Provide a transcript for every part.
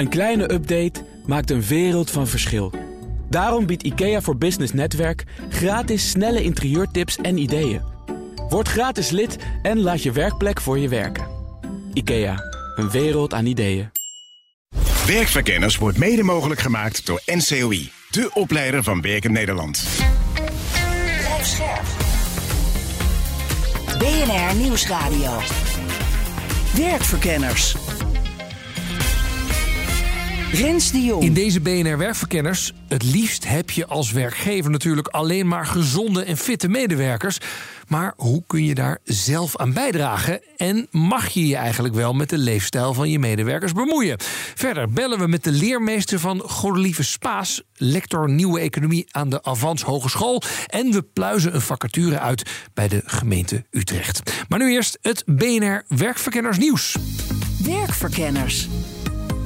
Een kleine update maakt een wereld van verschil. Daarom biedt IKEA voor Business Netwerk gratis snelle interieurtips en ideeën. Word gratis lid en laat je werkplek voor je werken. IKEA, een wereld aan ideeën. Werkverkenners wordt mede mogelijk gemaakt door NCOI, de opleider van Werken Nederland. Blijf scherp. BNR Nieuwsradio. Werkverkenners. Rens de Jong. In deze BNR Werkverkenners, het liefst heb je als werkgever natuurlijk alleen maar gezonde en fitte medewerkers. Maar hoe kun je daar zelf aan bijdragen? En mag je je eigenlijk wel met de leefstijl van je medewerkers bemoeien? Verder bellen we met de leermeester van Godelieve Spaas, lector Nieuwe Economie aan de Avans Hogeschool. En we pluizen een vacature uit bij de gemeente Utrecht. Maar nu eerst het BNR Werkverkenners nieuws. Werkverkenners.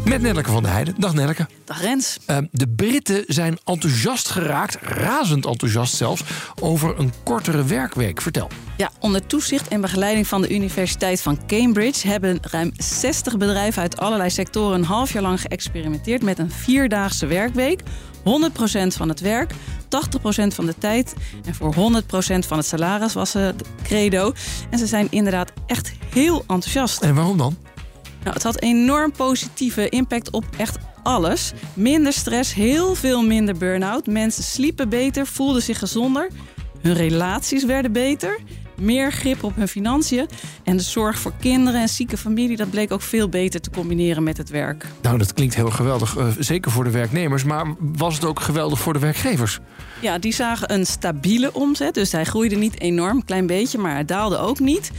Met Nelleke van der Heijden. Dag Nelleke. Dag Rens. Uh, de Britten zijn enthousiast geraakt, razend enthousiast zelfs, over een kortere werkweek. Vertel. Ja, onder toezicht en begeleiding van de Universiteit van Cambridge hebben ruim 60 bedrijven uit allerlei sectoren een half jaar lang geëxperimenteerd met een vierdaagse werkweek. 100% van het werk, 80% van de tijd en voor 100% van het salaris was het credo. En ze zijn inderdaad echt heel enthousiast. En waarom dan? Nou, het had enorm positieve impact op echt alles. Minder stress, heel veel minder burn-out. Mensen sliepen beter, voelden zich gezonder. Hun relaties werden beter. Meer grip op hun financiën. En de zorg voor kinderen en zieke familie, dat bleek ook veel beter te combineren met het werk. Nou, dat klinkt heel geweldig. Uh, zeker voor de werknemers. Maar was het ook geweldig voor de werkgevers? Ja, die zagen een stabiele omzet. Dus hij groeide niet enorm, klein beetje, maar hij daalde ook niet.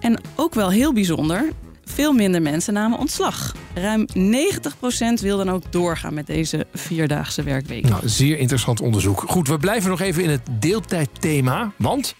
En ook wel heel bijzonder, veel minder mensen namen ontslag. Ruim 90% wil dan ook doorgaan met deze vierdaagse werkweek. Nou, zeer interessant onderzoek. Goed, we blijven nog even in het deeltijdthema, want...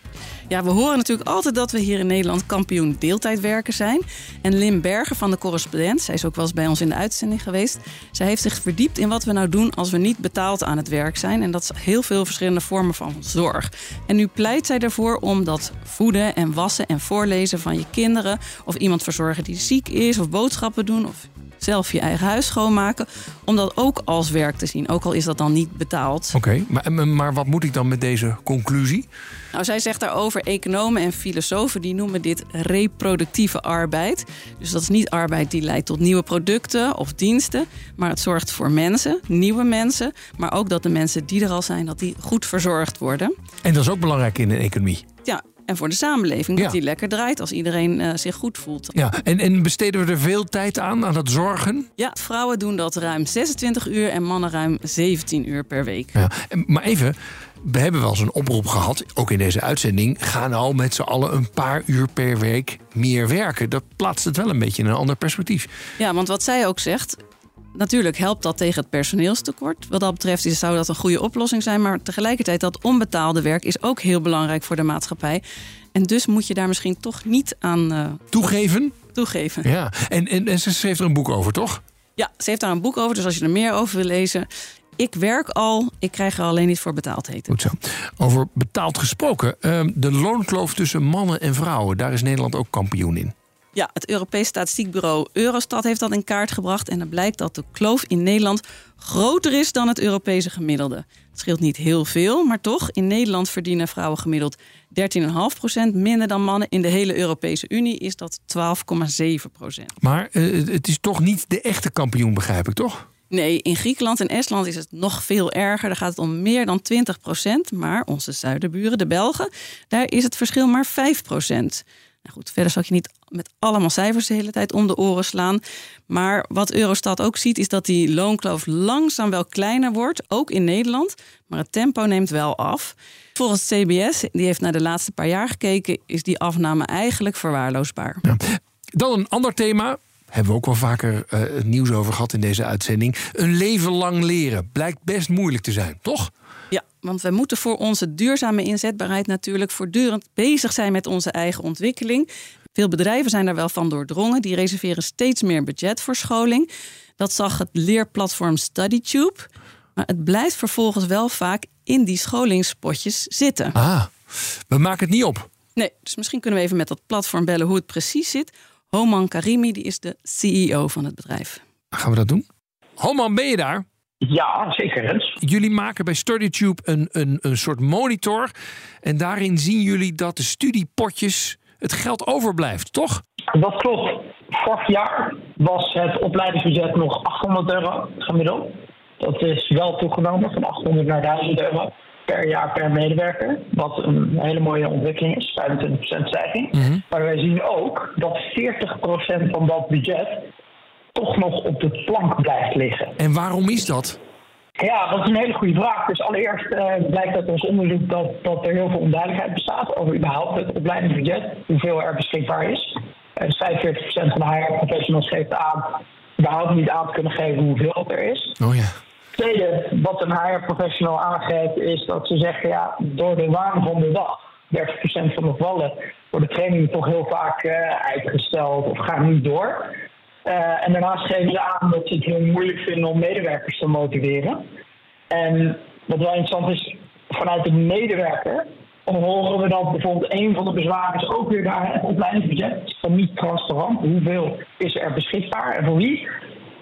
Ja, we horen natuurlijk altijd dat we hier in Nederland kampioen deeltijdwerken zijn. En Lim Berger van de Correspondent, zij is ook wel eens bij ons in de uitzending geweest. Zij heeft zich verdiept in wat we nou doen als we niet betaald aan het werk zijn. En dat is heel veel verschillende vormen van zorg. En nu pleit zij ervoor om dat voeden en wassen en voorlezen van je kinderen... of iemand verzorgen die ziek is, of boodschappen doen... of zelf je eigen huis schoonmaken. Om dat ook als werk te zien. Ook al is dat dan niet betaald. Oké, maar, maar wat moet ik dan met deze conclusie? Nou, zij zegt daarover, economen en filosofen die noemen dit reproductieve arbeid. Dus dat is niet arbeid die leidt tot nieuwe producten of diensten. Maar het zorgt voor mensen, nieuwe mensen. Maar ook dat de mensen die er al zijn, dat die goed verzorgd worden. En dat is ook belangrijk in de economie. Ja, en voor de samenleving. Dat die lekker draait als iedereen uh, zich goed voelt. Ja, en, en besteden we er veel tijd aan, aan het zorgen? Ja, vrouwen doen dat ruim 26 uur en mannen ruim 17 uur per week. Ja, maar even, we hebben wel eens een oproep gehad, ook in deze uitzending. Ga nou met z'n allen een paar uur per week meer werken. Dat plaatst het wel een beetje in een ander perspectief. Ja, want wat zij ook zegt, natuurlijk helpt dat tegen het personeelstekort. Wat dat betreft zou dat een goede oplossing zijn. Maar tegelijkertijd dat onbetaalde werk is ook heel belangrijk voor de maatschappij. En dus moet je daar misschien toch niet aan uh, toegeven. Toegeven. Ja, en, en, en ze heeft er een boek over, toch? Ja, ze heeft daar een boek over. Dus als je er meer over wil lezen. Ik werk al, ik krijg er alleen niet voor betaald heten. Goed zo. Over betaald gesproken. Uh, de loonkloof tussen mannen en vrouwen, daar is Nederland ook kampioen in. Ja, het Europees Statistiekbureau Eurostat heeft dat in kaart gebracht. En dan blijkt dat de kloof in Nederland groter is dan het Europese gemiddelde. Het scheelt niet heel veel, maar toch. In Nederland verdienen vrouwen gemiddeld 13,5% minder dan mannen. In de hele Europese Unie is dat 12,7%. Maar uh, het is toch niet de echte kampioen, begrijp ik toch? Nee, in Griekenland en Estland is het nog veel erger. Daar gaat het om meer dan 20% Maar onze zuiderburen, de Belgen, daar is het verschil maar 5% nou goed, verder zal ik je niet met allemaal cijfers de hele tijd om de oren slaan. Maar wat Eurostat ook ziet, is dat die loonkloof langzaam wel kleiner wordt, ook in Nederland. Maar het tempo neemt wel af. Volgens CBS, die heeft naar de laatste paar jaar gekeken, is die afname eigenlijk verwaarloosbaar. Ja. Dan een ander thema. Hebben we ook wel vaker uh, het nieuws over gehad in deze uitzending. Een leven lang leren blijkt best moeilijk te zijn, toch? Ja, want we moeten voor onze duurzame inzetbaarheid natuurlijk voortdurend bezig zijn met onze eigen ontwikkeling. Veel bedrijven zijn daar wel van doordrongen. Die reserveren steeds meer budget voor scholing. Dat zag het leerplatform StudyTube. Maar het blijft vervolgens wel vaak in die scholingspotjes zitten. Ah, we maken het niet op. Nee, dus misschien kunnen we even met dat platform bellen hoe het precies zit. Homan Karimi die is de CEO van het bedrijf. Gaan we dat doen? Homan, ben je daar? Ja, zeker Rens. Jullie maken bij StudyTube een, een, een soort monitor. En daarin zien jullie dat de studiepotjes het geld overblijft, toch? Dat klopt. Vorig jaar was het opleidingsbudget nog 800 euro gemiddeld. Dat is wel toegenomen van 800 naar 1000 euro per jaar per medewerker. Wat een hele mooie ontwikkeling is, 25% stijging. Maar wij zien ook dat 40% van dat budget toch nog op de plank blijft liggen. En waarom is dat? Ja, dat is een hele goede vraag. Dus allereerst eh, blijkt uit ons onderzoek dat, dat er heel veel onduidelijkheid bestaat over überhaupt het opleidingsbudget, hoeveel er beschikbaar is. Uh, dus 45% van de HR professionals geeft aan überhaupt niet aan te kunnen geven hoeveel er is. Oh ja. Tweede, wat een HR professional aangeeft, is dat ze zeggen, ja, door de waan van de dag, 30% van de gevallen, worden trainingen toch heel vaak eh, uitgesteld of gaan niet door. Uh, en daarnaast geven ze aan dat ze het heel moeilijk vinden om medewerkers te motiveren. En wat wel interessant is, vanuit de medewerker horen we dat bijvoorbeeld een van de bezwaren is ook weer daar het opleidingsbudget. Is dan niet transparant. Hoeveel is er beschikbaar en voor wie?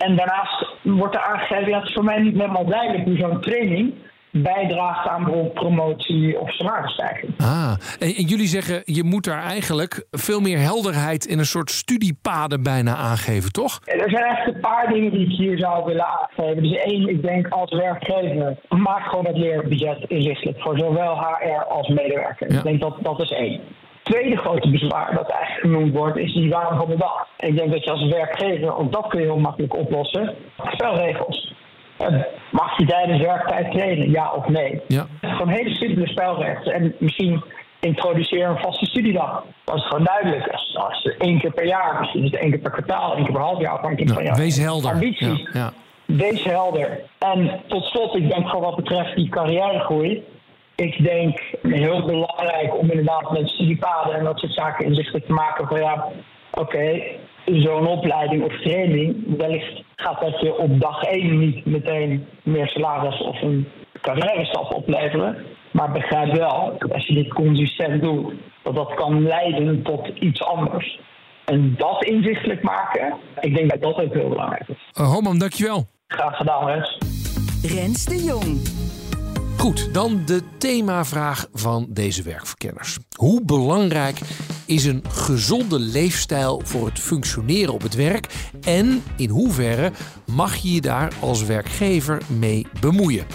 En daarnaast wordt er aangegeven, ja, het is voor mij niet helemaal duidelijk hoe zo'n training bijdraagt aan bijvoorbeeld promotie of salarisstijging. Ah, en, jullie zeggen je moet daar eigenlijk veel meer helderheid in een soort studiepaden bijna aangeven, toch? Er zijn eigenlijk een paar dingen die ik hier zou willen aangeven. Dus één, ik denk als werkgever, maak gewoon het leerbudget inzichtelijk voor zowel HR als medewerker. Ja. Ik denk dat dat is één. Tweede grote bezwaar dat eigenlijk genoemd wordt, is die waan van de dag. Ik denk dat je als werkgever, ook dat kun je heel makkelijk oplossen, spelregels. Eh, Mag je tijdens werktijd trainen, ja of nee? Ja. Gewoon hele simpele spelregels. En misschien introduceer een vaste studiedag. Dat is gewoon duidelijk. Als, als één keer per jaar, misschien is het één keer per kwartaal, één keer per half jaar, afhankelijk van Nou, jou. wees helder. Ambitie. Ja, ja. Wees helder. En tot slot, ik denk voor wat betreft die carrièregroei. Ik denk heel belangrijk om inderdaad met studiepaden en dat soort zaken inzichtelijk te maken van ja, oké, zo'n opleiding of training, wellicht gaat dat je op dag één niet meteen meer salaris of een carrière stap opleveren. Maar begrijp wel, dat als je dit consistent doet, dat dat kan leiden tot iets anders. En dat inzichtelijk maken, ik denk dat dat ook heel belangrijk is. Uh, Homan, dankjewel. Graag gedaan, Rens. Rens de Jong. Goed, dan de themavraag van deze werkverkenners. Hoe belangrijk is een gezonde leefstijl voor het functioneren op het werk? En in hoeverre mag je je daar als werkgever mee bemoeien?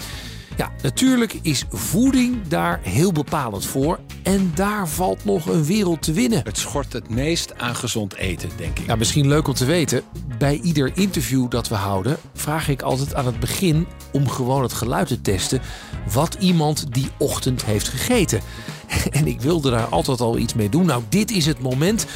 Ja, natuurlijk is voeding daar heel bepalend voor. En daar valt nog een wereld te winnen. Het schort het meest aan gezond eten, denk ik. Ja, misschien leuk om te weten. Bij ieder interview dat we houden, vraag ik altijd aan het begin om gewoon het geluid te testen wat iemand die ochtend heeft gegeten. En ik wilde daar altijd al iets mee doen. Nou, dit is het moment.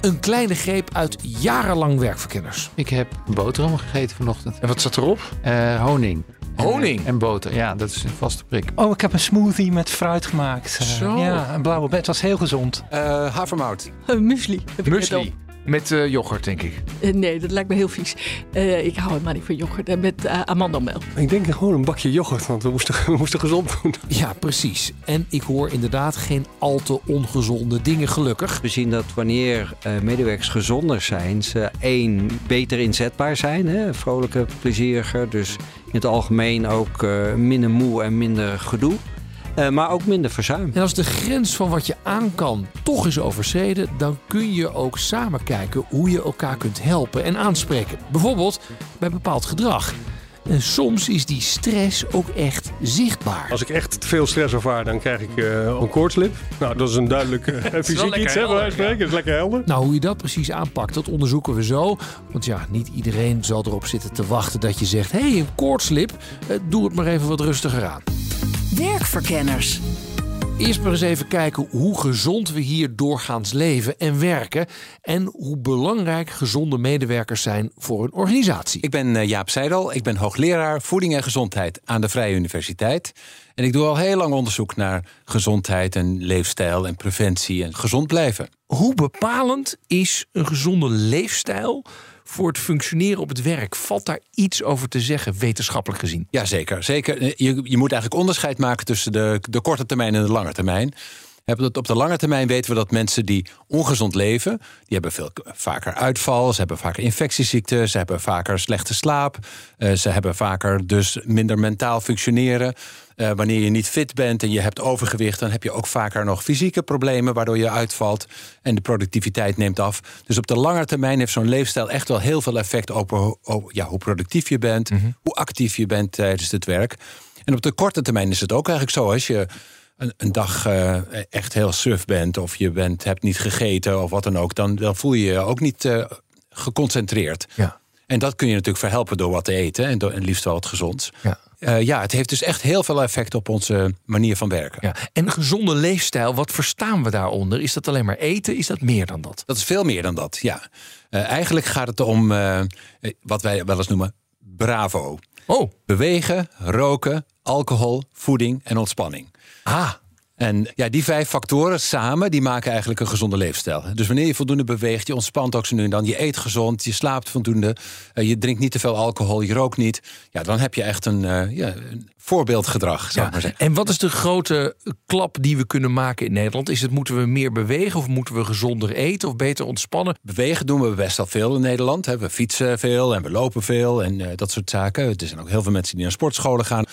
Een kleine greep uit jarenlang werkverkenners. Ik heb boterham gegeten vanochtend. En wat zat erop? Eh, honing. Honing? En, en boter. Ja, dat is een vaste prik. Oh, ik heb een smoothie met fruit gemaakt. Eh, Zo. Ja, een blauwe bed. Het was heel gezond. Eh, havermout. muesli. Heb ik net Muesli. Met eh, yoghurt, denk ik. Eh, nee, dat lijkt me heel vies. Eh, ik hou helemaal niet van yoghurt. En met uh, amandelmelk. Ik denk gewoon een bakje yoghurt, want we moesten, we moesten gezond doen. Ja, precies. En ik hoor inderdaad geen al te ongezonde dingen, gelukkig. We zien dat wanneer uh, medewerkers gezonder zijn, ze één beter inzetbaar zijn. Hè? Vrolijker, plezieriger. Dus in het algemeen ook uh, minder moe en minder gedoe. Uh, maar ook minder verzuim. En als de grens van wat je aan kan toch is overschreden, dan kun je ook samen kijken hoe je elkaar kunt helpen en aanspreken. Bijvoorbeeld bij bepaald gedrag. En soms is die stress ook echt zichtbaar. Als ik echt te veel stress ervaar, dan krijg ik uh, een koortslip. Nou, dat is een duidelijk uh, fysiek iets, hè, bij spreken. Dat is lekker helder. Nou, hoe je dat precies aanpakt, dat onderzoeken we zo. Want ja, niet iedereen zal erop zitten te wachten dat je zegt... hé, hey, een koortslip, uh, doe het maar even wat rustiger aan. Werkverkenners. Eerst maar eens even kijken hoe gezond we hier doorgaans leven en werken. En hoe belangrijk gezonde medewerkers zijn voor een organisatie. Ik ben uh, Jaap Seidel, ik ben hoogleraar voeding en gezondheid aan de Vrije Universiteit. En ik doe al heel lang onderzoek naar gezondheid en leefstijl en preventie en gezond blijven. Hoe bepalend is een gezonde leefstijl voor het functioneren op het werk? Valt daar iets over te zeggen, wetenschappelijk gezien? Ja, zeker. zeker. Je, je moet eigenlijk onderscheid maken tussen de, de korte termijn en de lange termijn. Hebben dat op de lange termijn weten we dat mensen die ongezond leven, die hebben veel vaker uitval, ze hebben vaker infectieziekten, ze hebben vaker slechte slaap, eh, ze hebben vaker dus minder mentaal functioneren. Eh, wanneer je niet fit bent en je hebt overgewicht, dan heb je ook vaker nog fysieke problemen waardoor je uitvalt en de productiviteit neemt af. Dus op de lange termijn heeft zo'n leefstijl echt wel heel veel effect op, ho- ja, hoe productief je bent, hoe actief je bent tijdens het werk. En op de korte termijn is het ook eigenlijk zo. Als je een, een dag eh, echt heel suf bent, of je bent, hebt niet gegeten of wat dan ook, dan, dan voel je je ook niet eh, geconcentreerd. Ja. En dat kun je natuurlijk verhelpen door wat te eten en, door, en liefst wel wat gezonds. Ja. Eh, ja, het heeft dus echt heel veel effect op onze manier van werken. Ja. En gezonde leefstijl, wat verstaan we daaronder? Is dat alleen maar eten? Is dat meer dan dat? Dat is veel meer dan dat, ja. Eigenlijk gaat het om wat wij wel eens noemen bravo. Oh. Bewegen, roken, alcohol, voeding en ontspanning. Ah. En ja, die vijf factoren samen, die maken eigenlijk een gezonde leefstijl. Dus wanneer je voldoende beweegt, je ontspant ook zo nu en dan, je eet gezond, je slaapt voldoende, eh, je drinkt niet te veel alcohol, je rookt niet. Ja, dan heb je echt een, eh, ja, een voorbeeldgedrag, zou ik maar zeggen. En wat is de grote klap die we kunnen maken in Nederland? Is het moeten we meer bewegen of moeten we gezonder eten of beter ontspannen? Bewegen doen we best wel veel in Nederland. hè. We fietsen veel en we lopen veel en eh, dat soort zaken. Er zijn ook heel veel mensen die naar sportscholen gaan.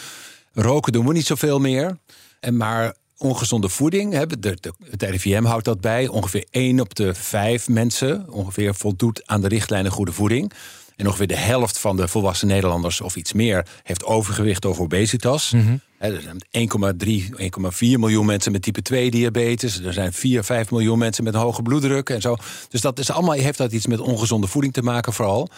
Roken doen we niet zoveel meer. En maar ongezonde voeding, hè, de, de, het RIVM houdt dat bij. Ongeveer 1 op de 5 mensen ongeveer voldoet aan de richtlijnen goede voeding. En ongeveer de helft van de volwassen Nederlanders of iets meer heeft overgewicht of obesitas. Hè, Er zijn 1,3, 1,4 miljoen mensen met type 2 diabetes. Er zijn 4, 5 miljoen mensen met een hoge bloeddruk en zo. Dus dat is allemaal, heeft dat iets met ongezonde voeding te maken vooral.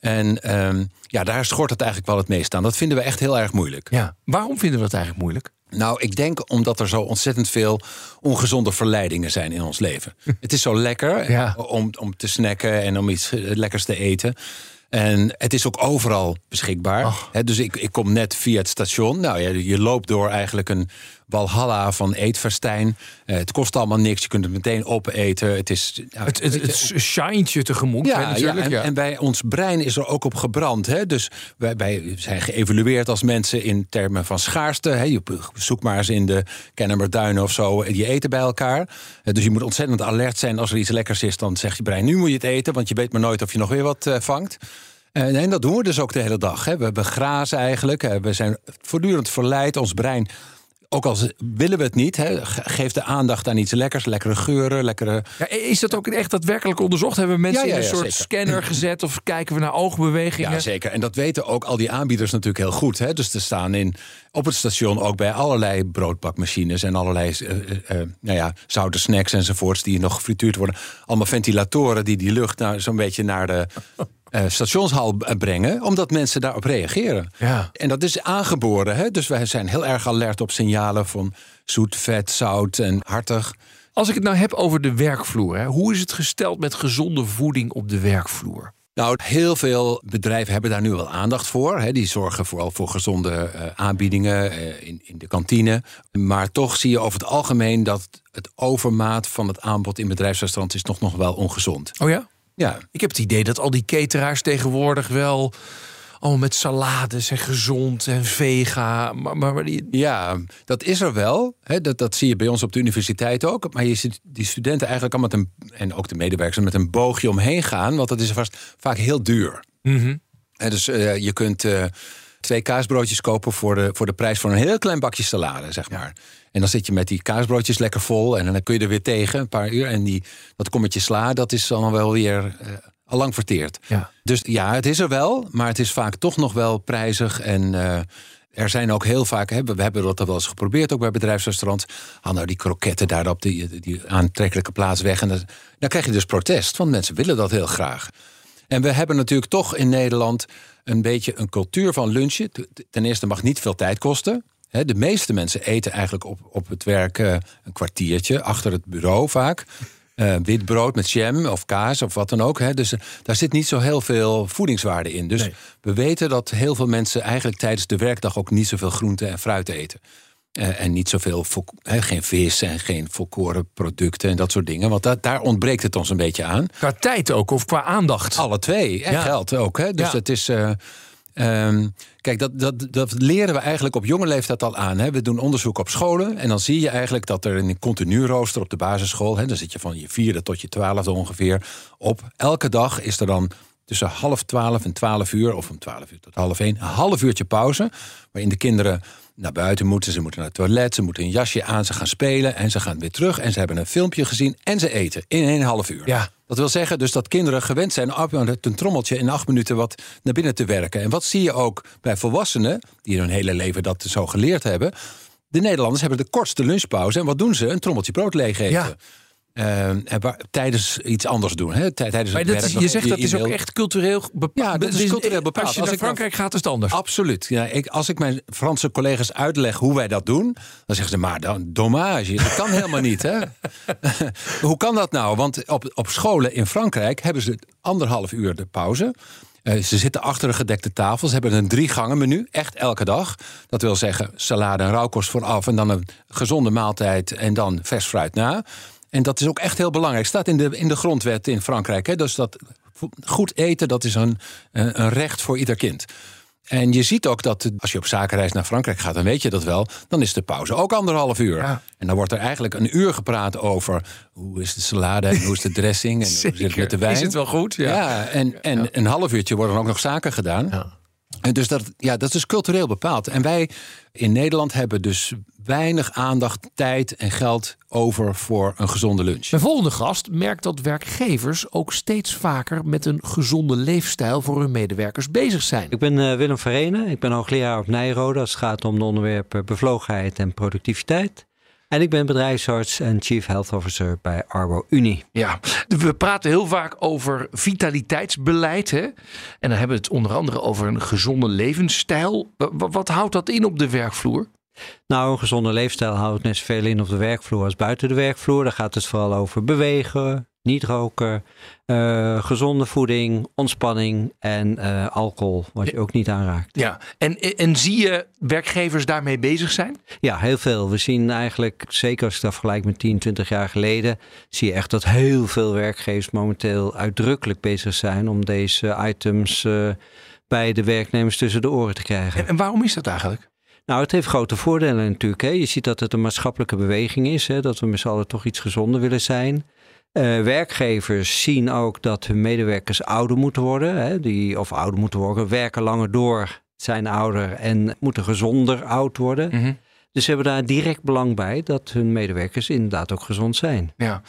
En ehm, ja, daar schort het eigenlijk wel het meest aan. Dat vinden we echt heel erg moeilijk. Ja. Waarom vinden we dat eigenlijk moeilijk? Nou, ik denk omdat er zo ontzettend veel ongezonde verleidingen zijn in ons leven. het is zo lekker Ja. om, om te snacken en om iets eh, lekkers te eten. En het is ook overal beschikbaar. Dus ik, ik kom net via het station. Nou ja, je loopt door eigenlijk een walhalla van eetverstijn. Eh, het kost allemaal niks. Je kunt het meteen opeten. Het is... nou, Het, het, het shintje tegemoet. hè, ja, ja, natuurlijk. en, ja. en bij ons brein is er ook op gebrand. Hè? Dus wij, wij zijn geëvalueerd als mensen in termen van schaarste. Hè? Je zoek maar eens in de Kennemerduinen of zo. Die eten bij elkaar. Eh, Dus je moet ontzettend alert zijn als er iets lekkers is. Dan zegt je brein, nu moet je het eten. Want je weet maar nooit of je nog weer wat eh, vangt. En, en dat doen we dus ook de hele dag. Hè? We begrazen eigenlijk. Eh, We zijn voortdurend verleid. Ons brein ook al willen we het niet, hè, ge- geef de aandacht aan iets lekkers, lekkere geuren, lekkere. Ja, is dat ook echt daadwerkelijk onderzocht? Hebben mensen Ja, ja, in een soort zeker. scanner gezet of kijken we naar oogbewegingen? Ja, zeker. En dat weten ook al die aanbieders natuurlijk heel goed. Hè? Dus er staan in, op het station ook bij allerlei broodbakmachines en allerlei eh, nou ja, zoute snacks enzovoorts die nog gefrituurd worden. Allemaal ventilatoren die die lucht nou, zo'n beetje naar de eh, stationshal brengen, omdat mensen daarop reageren. Ja. En dat is aangeboren. Hè? Dus wij zijn heel erg alert op signalen van zoet, vet, zout en hartig. Als ik het nou heb over de werkvloer, hè, hoe is het gesteld met gezonde voeding op de werkvloer? Nou, heel veel bedrijven hebben daar nu wel aandacht voor. Hè. Die zorgen vooral voor gezonde eh, aanbiedingen eh, in, in de kantine. Maar toch zie je over het algemeen dat het overmaat van het aanbod in bedrijfsrestaurants is nog, nog wel ongezond. Oh ja? Ja. Ik heb het idee dat al die cateraars tegenwoordig wel allemaal met salades en gezond en vega. Maar, maar, maar die, Ja, dat is er wel. Hè, dat, dat zie je bij ons op de universiteit ook. Maar je ziet die studenten eigenlijk allemaal met een, en ook de medewerkers met een boogje omheen gaan. Want dat is vast vaak heel duur. Mhm. En dus eh, je kunt eh, twee kaasbroodjes kopen voor de, voor de prijs van een heel klein bakje salade, zeg maar. En dan zit je met die kaasbroodjes lekker vol en dan kun je er weer tegen een paar uur. En die, dat kommetje sla, dat is dan wel weer eh al lang verteerd. Ja. Dus ja, het is er wel, maar het is vaak toch nog wel prijzig. En eh, er zijn ook heel vaak, hè, we hebben dat wel eens geprobeerd, ook bij bedrijfsrestaurants. Haal nou die kroketten daar op die, die aantrekkelijke plaats weg. En dan, dan krijg je dus protest, want mensen willen dat heel graag. En we hebben natuurlijk toch in Nederland een beetje een cultuur van lunchen. Ten eerste mag niet veel tijd kosten. De meeste mensen eten eigenlijk op, op het werk eh, een kwartiertje achter het bureau vaak. Eh, wit brood met jam of kaas of wat dan ook. Hè. Dus eh, daar zit niet zo heel veel voedingswaarde in. Dus we weten dat heel veel mensen eigenlijk tijdens de werkdag ook niet zoveel groente en fruit eten. En niet zoveel, geen vis en geen volkoren producten en dat soort dingen. Want da- daar ontbreekt het ons een beetje aan. Qua tijd ook of qua aandacht? Alle twee. En Ja. geld ook. Hè? Dus Ja. het is. Eh, Ehm, kijk, dat, dat, dat leren we eigenlijk op jonge leeftijd al aan. Hè. We doen onderzoek op scholen en dan zie je eigenlijk dat er een continu rooster op de basisschool, hè, dan zit je van je vierde tot je twaalfde ongeveer op. Elke dag is er dan tussen half twaalf en twaalf uur, of om twaalf uur tot half één, een half uurtje pauze. Waarin de kinderen naar buiten moeten, ze moeten naar het toilet, ze moeten een jasje aan, ze gaan spelen en ze gaan weer terug. En ze hebben een filmpje gezien en ze eten in een half uur. Ja. Dat wil zeggen dus dat kinderen gewend zijn een trommeltje in acht minuten wat naar binnen te werken. En wat zie je ook bij volwassenen, die hun hele leven dat zo geleerd hebben. De Nederlanders hebben de kortste lunchpauze. En wat doen ze? Een trommeltje brood leeg eten. Ja. Eh, en waar- tijdens iets anders doen. Hè? Tij- Tijdens Maar het dat werk je zegt je dat is ook echt cultureel bepaald. Ja, dat is cultureel bepaald. Als je Als naar ik Frankrijk gaat, is het anders. Absoluut. Ja, ik, als ik mijn Franse collega's uitleg hoe wij dat doen, dan zeggen ze: maar dan dommage, dat kan helemaal niet. Hè? hoe kan dat nou? Want op, op scholen in Frankrijk hebben ze anderhalf uur de pauze. Eh, ze zitten achter een gedekte tafel. Ze hebben een drie gangen menu, echt elke dag. Dat wil zeggen salade en rauwkost vooraf... en dan een gezonde maaltijd en dan vers fruit na. En dat is ook echt heel belangrijk. Staat in de, in de grondwet in Frankrijk. Hè? Dus dat goed eten, dat is een, een een recht voor ieder kind. En je ziet ook dat als je op zakenreis naar Frankrijk gaat, dan weet je dat wel. Dan is de pauze ook anderhalf uur. En dan wordt er eigenlijk een uur gepraat over hoe is de salade en hoe is de dressing en hoe zit het met de wijn. Is het wel goed? Ja. en, en een half uurtje worden ook nog zaken gedaan. En dus dat, ja, dat is cultureel bepaald. En wij in Nederland hebben dus weinig aandacht, tijd en geld over voor een gezonde lunch. Mijn volgende gast merkt dat werkgevers ook steeds vaker met een gezonde leefstijl voor hun medewerkers bezig zijn. Ik ben eh, Willem Verenen. Ik ben hoogleraar op Nijrode als het gaat om de onderwerpen bevlogenheid en productiviteit. En ik ben bedrijfsarts en Chief Health Officer bij Arbo Unie. Ja, we praten heel vaak over vitaliteitsbeleid. Hè? En dan hebben we het onder andere over een gezonde levensstijl. Wa- wa- Wat houdt dat in op de werkvloer? Nou, een gezonde leefstijl houdt net zoveel in op de werkvloer als buiten de werkvloer. Daar gaat het vooral over bewegen, niet roken, eh, gezonde voeding, ontspanning en eh, alcohol, wat je ook niet aanraakt. Ja, en, en zie je werkgevers daarmee bezig zijn? Ja, heel veel. We zien eigenlijk, zeker als ik dat vergelijk met 10, 20 jaar geleden, zie je echt dat heel veel werkgevers momenteel uitdrukkelijk bezig zijn om deze items eh, bij de werknemers tussen de oren te krijgen. En, en waarom is dat eigenlijk? Nou, het heeft grote voordelen natuurlijk. Hè. Je ziet dat het een maatschappelijke beweging is, hè, dat we met z'n allen toch iets gezonder willen zijn. Eh, werkgevers zien ook dat hun medewerkers ouder moeten worden, hè, die, of ouder moeten worden, werken langer door, zijn ouder en moeten gezonder oud worden. Mhm. Dus ze hebben daar direct belang bij dat hun medewerkers inderdaad ook gezond zijn. Ja.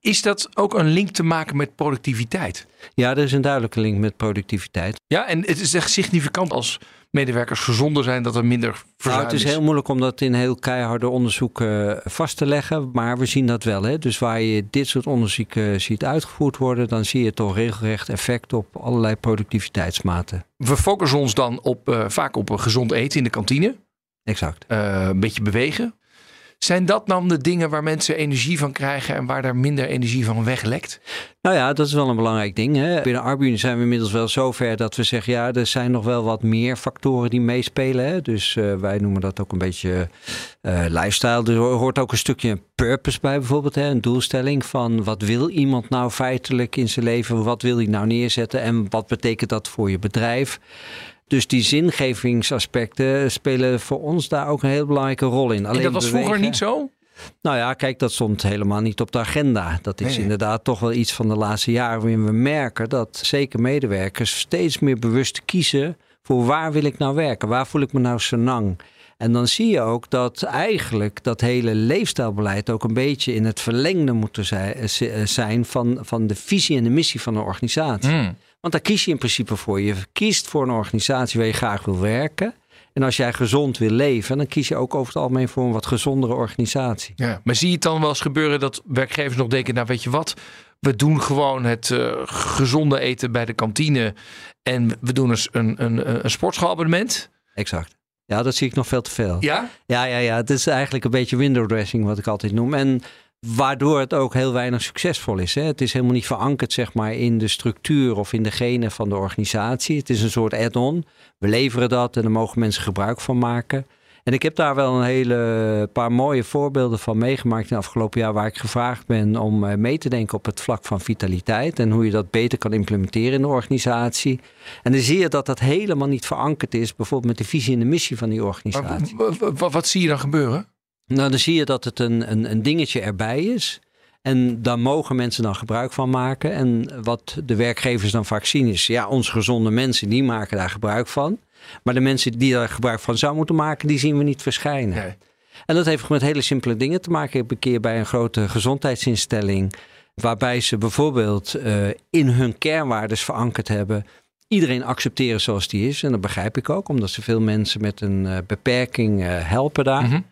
Is dat ook een link te maken met productiviteit? Ja, er is een duidelijke link met productiviteit. Ja, en het is echt significant als medewerkers gezonder zijn dat er minder Nou, verzuim het is heel moeilijk om dat in heel keiharde onderzoeken vast te leggen, maar we zien dat wel. Hè? Dus waar je dit soort onderzoeken ziet uitgevoerd worden, dan zie je toch regelrecht effect op allerlei productiviteitsmaten. We focussen ons dan op, eh, vaak op gezond eten in de kantine. Exact. Eh, een beetje bewegen. Zijn dat dan de dingen waar mensen energie van krijgen en waar er minder energie van weglekt? Nou ja, dat is wel een belangrijk ding. Hè? Binnen Arbunie zijn we inmiddels wel zover dat we zeggen, ja, er zijn nog wel wat meer factoren die meespelen. Hè? Dus eh, wij noemen dat ook een beetje eh, lifestyle. Er hoort ook een stukje purpose bij bijvoorbeeld. Hè? Een doelstelling van wat wil iemand nou feitelijk in zijn leven? Wat wil hij nou neerzetten? En wat betekent dat voor je bedrijf? Dus die zingevingsaspecten spelen voor ons daar ook een heel belangrijke rol in. en dat was vroeger niet zo? nou ja, kijk, dat stond helemaal niet op de agenda. Dat is Nee. inderdaad toch wel iets van de laatste jaren waarin we merken dat zeker medewerkers steeds meer bewust kiezen voor waar wil ik nou werken? Waar voel ik me nou senang? En dan zie je ook dat eigenlijk dat hele leefstijlbeleid ook een beetje in het verlengde moet zijn, eh, zijn van, van de visie en de missie van de organisatie. Hmm. Want daar kies je in principe voor. Je kiest voor een organisatie waar je graag wil werken. En als jij gezond wil leven, dan kies je ook over het algemeen voor een wat gezondere organisatie. Ja. Maar zie je het dan wel eens gebeuren dat werkgevers nog denken, nou weet je wat, we doen gewoon het eh, gezonde eten bij de kantine en we doen eens een, een, een sportschaalabonnement? Exact. Ja, dat zie ik nog veel te veel. Ja? Ja, ja, ja. Het is eigenlijk een beetje window dressing, wat ik altijd noem. En waardoor het ook heel weinig succesvol is. Hè. Het is helemaal niet verankerd zeg maar, in de structuur of in de genen van de organisatie. Het is een soort add-on. We leveren dat en daar mogen mensen gebruik van maken. En ik heb daar wel een hele paar mooie voorbeelden van meegemaakt in het afgelopen jaar, waar ik gevraagd ben om eh, mee te denken op het vlak van vitaliteit en hoe je dat beter kan implementeren in de organisatie. En dan zie je dat dat helemaal niet verankerd is, bijvoorbeeld met de visie en de missie van die organisatie. Wat, wat zie je dan gebeuren? Nou, dan zie je dat het een, een, een dingetje erbij is. En daar mogen mensen dan gebruik van maken. En wat de werkgevers dan vaak zien is, ja, onze gezonde mensen, die maken daar gebruik van. Maar de mensen die daar gebruik van zouden moeten maken, die zien we niet verschijnen. En dat heeft met hele simpele dingen te maken. Ik heb een keer bij een grote gezondheidsinstelling, waarbij ze bijvoorbeeld uh, in hun kernwaardes verankerd hebben. Iedereen accepteren zoals die is. En dat begrijp ik ook, omdat ze veel mensen met een uh, beperking uh, helpen daar. Mm -hmm.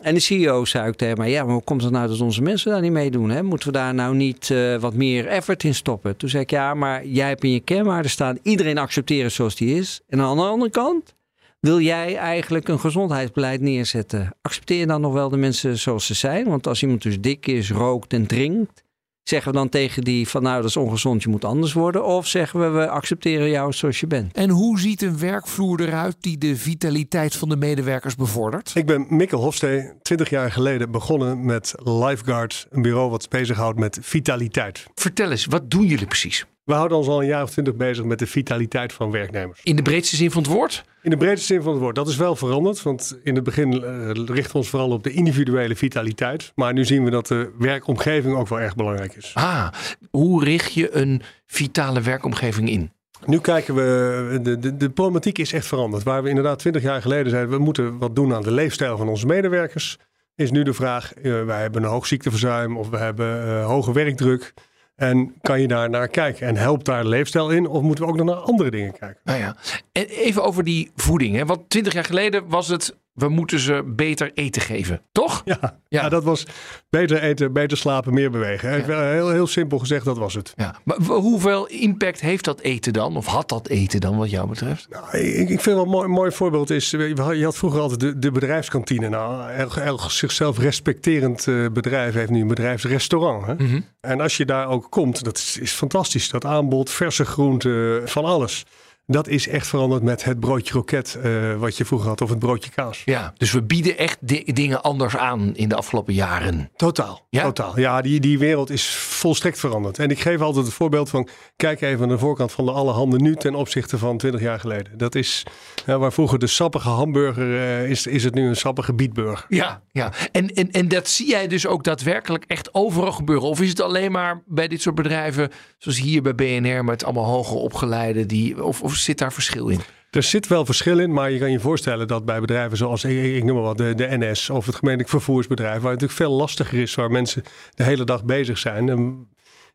En de CEO zei ook tegen mij, ja, maar hoe komt het nou dat onze mensen daar niet meedoen? Hè? Moeten we daar nou niet uh, wat meer effort in stoppen? Toen zei ik, ja, maar jij hebt in je kernwaarden staan iedereen accepteren zoals die is. En aan de andere kant wil jij eigenlijk een gezondheidsbeleid neerzetten. Accepteer dan nog wel de mensen zoals ze zijn? Want als iemand dus dik is, rookt en drinkt, zeggen we dan tegen die van nou dat is ongezond, je moet anders worden? Of zeggen we we accepteren jou zoals je bent? En hoe ziet een werkvloer eruit die de vitaliteit van de medewerkers bevordert? Ik ben Mikkel Hofstee, 20 jaar geleden begonnen met Lifeguard, een bureau wat bezighoudt met vitaliteit. Vertel eens, wat doen jullie precies? We houden ons al een jaar of twintig bezig met de vitaliteit van werknemers. In de breedste zin van het woord? In de breedste zin van het woord. Dat is wel veranderd. Want in het begin uh, richten we ons vooral op de individuele vitaliteit. Maar nu zien we dat de werkomgeving ook wel erg belangrijk is. Ah, hoe richt je een vitale werkomgeving in? Nu kijken we, de, de, de problematiek is echt veranderd. Waar we inderdaad twintig jaar geleden zeiden, we moeten wat doen aan de leefstijl van onze medewerkers. Is nu de vraag, uh, wij hebben een hoog ziekteverzuim of we hebben uh, hoge werkdruk. En kan je daar naar kijken? En helpt daar leefstijl in? Of moeten we ook nog naar andere dingen kijken? Nou ja, en even over die voeding. Hè? Want twintig jaar geleden was het, we moeten ze beter eten geven. Toch? Ja, ja. ja dat was beter eten, beter slapen, meer bewegen. Ja. Heel, heel simpel gezegd, dat was het. Ja. Maar hoeveel impact heeft dat eten dan? Of had dat eten dan, wat jou betreft? Nou, ik, ik vind wel een mooi, mooi voorbeeld is, je had vroeger altijd de, de bedrijfskantine. Nou, elk, elk zichzelf respecterend uh, bedrijf heeft nu een bedrijfsrestaurant. Hè? Mm -hmm. En als je daar ook komt, dat is, is fantastisch. Dat aanbod, verse groenten, van alles. Dat is echt veranderd met het broodje kroket uh, wat je vroeger had of het broodje kaas. Ja, dus we bieden echt di dingen anders aan in de afgelopen jaren. Totaal, ja? totaal. Ja, die, die wereld is volstrekt veranderd. En ik geef altijd het voorbeeld van, kijk even aan de voorkant van de alle handen nu ten opzichte van 20 jaar geleden. Dat is, uh, waar vroeger de sappige hamburger uh, is, is het nu een sappige bietburger. Ja, ja. En, en, en dat zie jij dus ook daadwerkelijk echt overal gebeuren? Of is het alleen maar bij dit soort bedrijven, zoals hier bij BNR met allemaal hoger opgeleiden, die, of, of zit daar verschil in? Er zit wel verschil in, maar je kan je voorstellen dat bij bedrijven zoals, ik, ik noem maar wat, de, de NS of het gemeentelijk vervoersbedrijf, waar het natuurlijk veel lastiger is, waar mensen de hele dag bezig zijn. En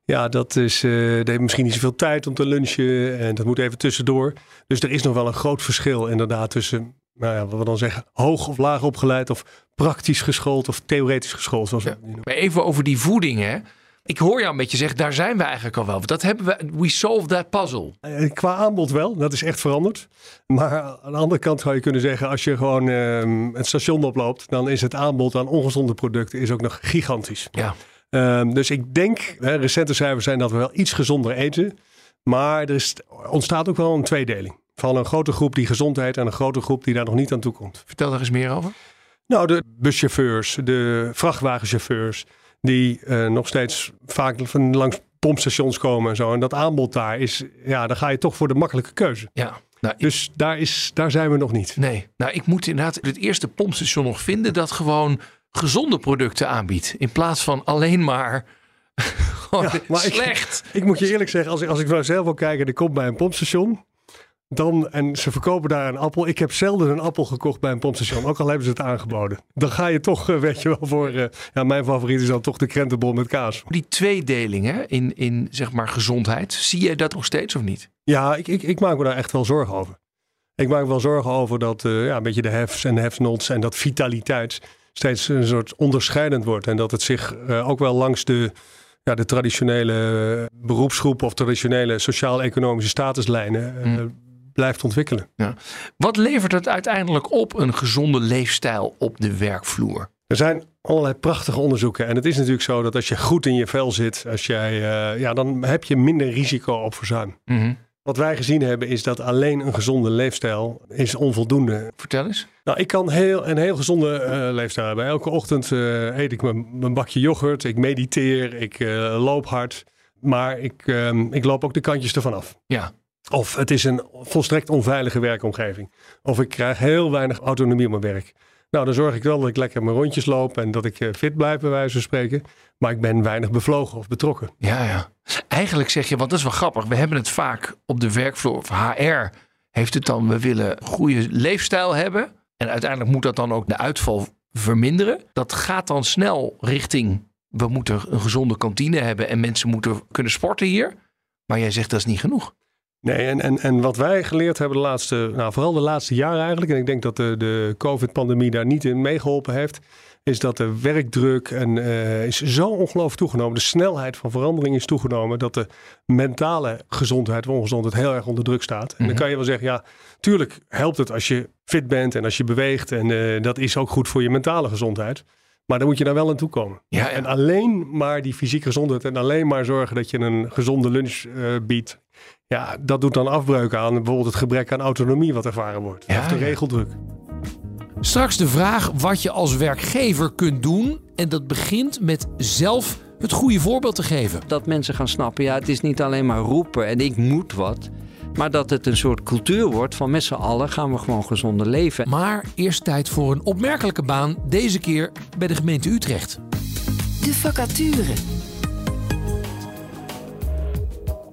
ja, dat is uh, heeft misschien niet zoveel tijd om te lunchen en dat moet even tussendoor. Dus er is nog wel een groot verschil inderdaad tussen, nou ja, wat we dan zeggen, hoog of laag opgeleid of praktisch geschoold of theoretisch geschoold. Zoals ja, maar even over die voeding, hè? Ik hoor jou een beetje zeggen, daar zijn we eigenlijk al wel. Dat hebben we, we solved that puzzle. Uh, qua aanbod wel, dat is echt veranderd. Maar aan de andere kant zou je kunnen zeggen, als je gewoon uh, het station oploopt, dan is het aanbod aan ongezonde producten is ook nog gigantisch. Ja. Uh, dus ik denk, hè, recente cijfers zijn dat we wel iets gezonder eten. Maar er is, ontstaat ook wel een tweedeling. Van een grote groep die gezond eet en een grote groep die daar nog niet aan toe komt. Vertel daar eens meer over. Nou, de buschauffeurs, de vrachtwagenchauffeurs die uh, nog steeds vaak van langs pompstations komen en zo. En dat aanbod daar is, ja, dan ga je toch voor de makkelijke keuze. Ja. Nou, dus ik... daar, is, daar zijn we nog niet. Nee, nou ik moet inderdaad het eerste pompstation nog vinden dat gewoon gezonde producten aanbiedt. In plaats van alleen maar gewoon ja, maar slecht. Ik, ik, moet je eerlijk zeggen, als ik, als ik nou zelf wil kijken en ik kom bij een pompstation. Dan, en ze verkopen daar een appel. Ik heb zelden een appel gekocht bij een pompstation. Ook al hebben ze het aangeboden. Dan ga je toch, weet je wel, voor... Uh, ja, mijn favoriet is dan toch de krentenbol met kaas. Die tweedeling hè, in, in, zeg maar, gezondheid. Zie je dat nog steeds of niet? Ja, ik, ik, ik maak me daar echt wel zorgen over. Ik maak me wel zorgen over dat uh, ja, een beetje de hefs en hefnots en dat vitaliteit steeds een soort onderscheidend wordt. En dat het zich uh, ook wel langs de ja, de traditionele beroepsgroep of traditionele sociaal-economische statuslijnen mm blijft ontwikkelen. Ja. Wat levert het uiteindelijk op, een gezonde leefstijl op de werkvloer? Er zijn allerlei prachtige onderzoeken. En het is natuurlijk zo dat als je goed in je vel zit, als jij, uh, ja, dan heb je minder risico op verzuim. Mm -hmm. Wat wij gezien hebben is dat alleen een gezonde leefstijl is onvoldoende. Vertel eens. Nou, ik kan heel, een heel gezonde uh, leefstijl hebben. Elke ochtend uh, eet ik mijn, bakje yoghurt, ik mediteer, ik loop hard. Maar ik, ehm, ik loop ook de kantjes ervan af. Ja. Of het is een volstrekt onveilige werkomgeving. Of ik krijg heel weinig autonomie op mijn werk. Nou, dan zorg ik wel dat ik lekker mijn rondjes loop en dat ik fit blijf, bij wijze van spreken. Maar ik ben weinig bevlogen of betrokken. Ja, ja. Eigenlijk zeg je, want dat is wel grappig. We hebben het vaak op de werkvloer. Of HR heeft het dan, we willen goede leefstijl hebben. En uiteindelijk moet dat dan ook de uitval verminderen. Dat gaat dan snel richting, we moeten een gezonde kantine hebben en mensen moeten kunnen sporten hier. Maar jij zegt dat is niet genoeg. Nee, en, en, en wat wij geleerd hebben de laatste, nou vooral de laatste jaren eigenlijk, en ik denk dat de, de COVID-pandemie daar niet in meegeholpen heeft, is dat de werkdruk en, uh, is zo ongelooflijk toegenomen. De snelheid van verandering is toegenomen dat de mentale gezondheid, ongezondheid heel erg onder druk staat. En dan Mhm. kan je wel zeggen, ja, tuurlijk helpt het als je fit bent en als je beweegt. En uh, dat is ook goed voor je mentale gezondheid. Maar dan moet je daar wel aan toe komen. Ja, ja. En alleen maar die fysieke gezondheid en alleen maar zorgen dat je een gezonde lunch uh, biedt. Ja, dat doet dan afbreuk aan bijvoorbeeld het gebrek aan autonomie wat ervaren wordt. Ja, of de ja. regeldruk. Straks de vraag wat je als werkgever kunt doen. En dat begint met zelf het goede voorbeeld te geven. Dat mensen gaan snappen, ja, het is niet alleen maar roepen en ik moet wat. Maar dat het een soort cultuur wordt van met z'n allen gaan we gewoon gezonder leven. Maar eerst tijd voor een opmerkelijke baan. Deze keer bij de gemeente Utrecht. De vacature.